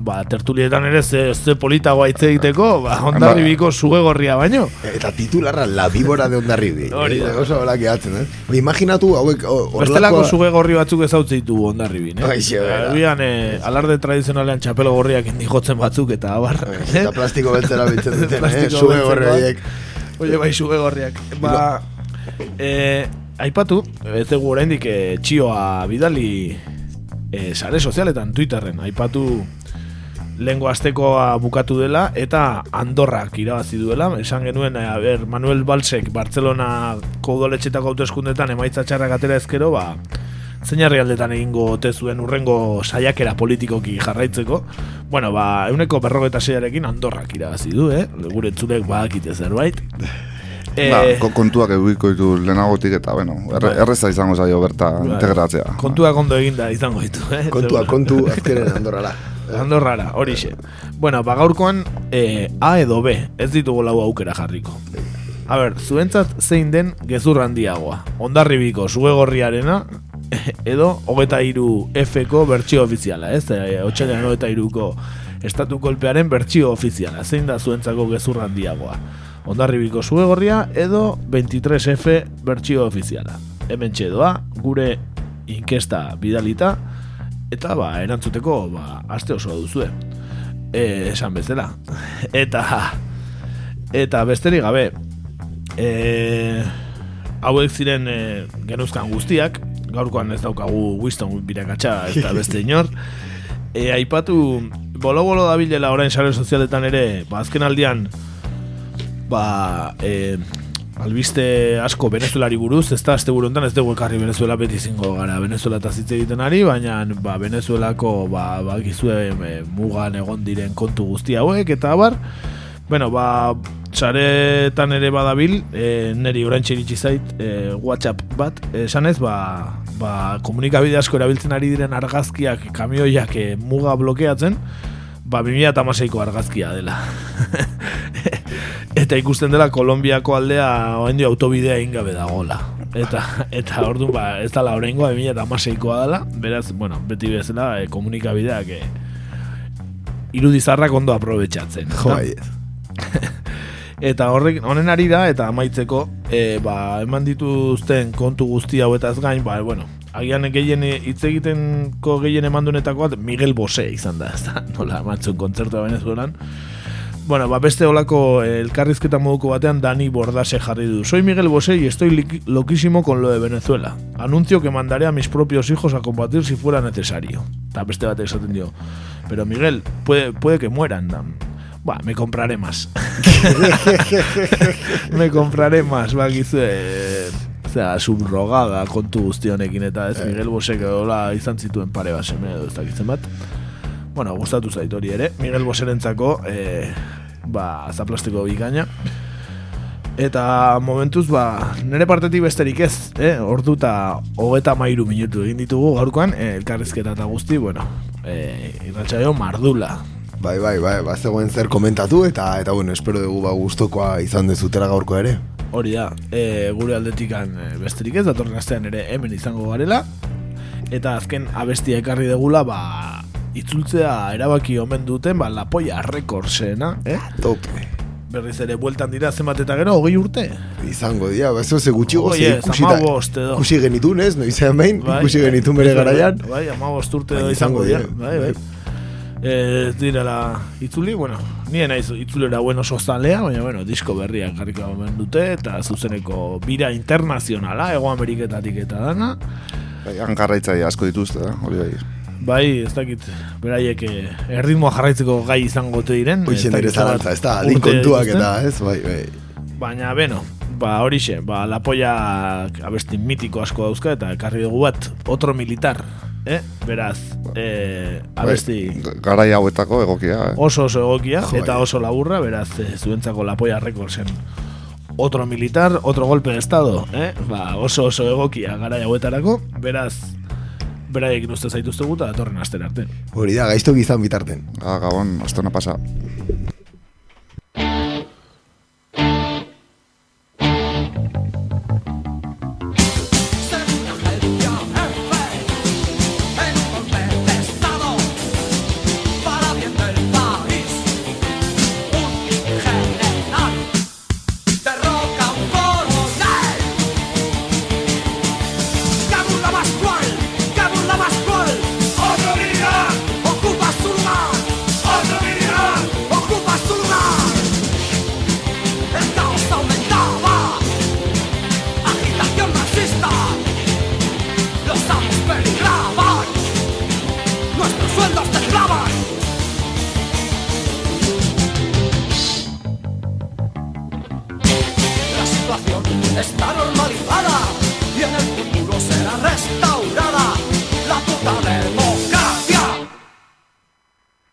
ba tertulietan ere ze, ze politagoa hitz egiteko, ba, ondarribiko zuge gorria baino. Eta titularra la víbora de Ondarribi. Hori da. Oso hola gehatzen, eh? Imaginatu hauek o- Bestelako zuge gorri batzuk ezautze ditu ondarribin, eh? Aixe, bera. Agian, eh, alarde tradizionalean txapelo gorriak indijotzen batzuk eta abar. Eta plastiko beltzera biltzen duten, eh? Zuge beltzekoak. gorri horiek. Oie, bai, zuge gorriak. Ba, eh, aipatu, ez dugu oraindik eh, txioa bidali eh, sare sozialetan, Twitterren, aipatu lehengo astekoa bukatu dela eta Andorrak irabazi duela. Esan genuen, a ber, Manuel Balsek Bartzelonako udaletxetako hauteskundetan emaitza txarrak atera ezkero, ba, zein herrialdetan egingo ote zuen urrengo saiakera politikoki jarraitzeko. Bueno, ba, euneko berrogeta zeiarekin Andorrak irabazi du, eh? Gure entzulek badakite zerbait. Ba, Eh, ko- kontuak edukiko ditu lehenagotik eta, bueno, erre, Bai. erreza izango zaio berta Bai. integratzea. Kontuak ondo eginda izango ditu, eh? Kontua, kontu, azkenen Andorrara. Andorrara, horixe. Bueno, ba gaurkoan eh, A edo B, ez ditugu lau aukera jarriko. A ber, zuentzat zein den gezur handiagoa. Ondarribiko zuegorriarena edo hogeta iru F-ko bertsio ofiziala, ez? E, Otxailan hogeta iruko estatu kolpearen bertsio ofiziala. Zein da zuentzako gezur handiagoa? Ondarribiko zuegorria edo 23F bertsio ofiziala. Hemen txedoa, gure inkesta bidalita, eta ba, erantzuteko ba, aste oso duzue. E, esan bezala. Eta eta besterik gabe e, hauek ziren e, genuzkan guztiak, gaurkoan ez daukagu Winston birakatxa ez da beste inor. E, aipatu bolo-bolo dabilela orain sare sozialetan ere, ba, azken aldian ba, e, albiste asko Venezuelari buruz, ez da azte honetan ez dugu ekarri Venezuela beti zingo gara Venezuela eta zitze egiten ari, baina ba, Venezuelako ba, ba, gizue, mugan egon diren kontu guzti hauek eta abar, bueno, ba, saretan ere badabil, e, neri oraintxe iritsi zait, e, WhatsApp bat, esanez, ba, ba, komunikabide asko erabiltzen ari diren argazkiak, kamioiak e, muga blokeatzen, ba, 2008ko argazkia dela. eta ikusten dela Kolombiako aldea oraindik autobidea egin gabe dagola. Eta eta orduan ba ez dela oraingoa 2016koa dela, beraz, bueno, beti bezala e, komunikabideak e, irudizarrak ondo aprobetxatzen. ezta? Jo, Eta horrek honen ari da eta amaitzeko e, ba, eman dituzten kontu guzti hauetaz gain, ba, bueno, agian gehien hitz egitenko gehien emandunetako bat Miguel Bosé izan da, ez da, nola matzun kontzertua Venezuelan. Bueno, ba, beste olako eh, elkarrizketa moduko batean Dani Bordase jarri du. Soy Miguel Bosé y estoy loquísimo con lo de Venezuela. Anuncio que mandaré a mis propios hijos a combatir si fuera necesario. Eta beste batek esaten dio. Pero Miguel, puede, puede que mueran. Dan. Ba, me compraré más. me compraré más, ba, gizue... Zera, subrogada kontu guzti honekin eta ez Miguel Bosek hola izan zituen pare bat seme edo ez dakitzen bat. Bueno, gustatu zait hori ere. Miguel Boserentzako eh, ba, zaplastiko bikaina. Eta momentuz, ba, nire partetik besterik ez, eh? Ordu eta hogeta mairu minutu egin ditugu gaurkoan, eh, elkarrizketa eta guzti, bueno, eh, irratxaio mardula. Bai, bai, bai, ba, zegoen zer komentatu eta eta bueno, espero dugu ba gustokoa izan dezutera gaurko ere. Hori da, e, gure aldetikan e, besterik ez, datorren astean ere hemen izango garela, eta azken abestia ekarri degula, ba, itzultzea erabaki omen duten, ba, Lapoia Recordsena, eh? Tope. Berriz ere, bueltan dira zenbat eta gero, hogei urte. Izango dira, ba, ez ze gutxi gozi Oie, ikusi edo. ikusi genitun ez, noizean behin, Bai, ikusi bai, genitun bere bai, garaian. Bai, amabost urte Baina edo izango izango dira. dira, Bai, bai. ez direla itzuli, bueno, nien naiz itzulera buen oso zalea, baina bueno, disko berriak jarriko hemen dute, eta zuzeneko bira internazionala, Ego Ameriketatik eta dana. Bai, hankarraitzaile asko dituzte, eh, hori bai. Bai, ez dakit, beraiek eh, erritmoa jarraitzeko gai izango ote diren. Hoixen ez ere dakit zenbat zalantza, ez da, adin kontuak eta, ez, bai, bai. Baina, beno, ba, horixe, ba, lapoia abesti mitiko asko dauzka, eta ekarri dugu bat, otro militar, eh? Beraz, eh, abesti Bai, garai hauetako egokia, eh. oso oso egokia, Jo, eta oso laburra, beraz, eh, zuentzako lapoia rekordsen otro militar, otro golpe de estado, eh? Ba, oso oso egokia garai hauetarako, beraz, beraiekin uste zaituztegu eta datorren astera arte. Hori da, gaizto gizan bitarten. Ah, gabon, astona pasa.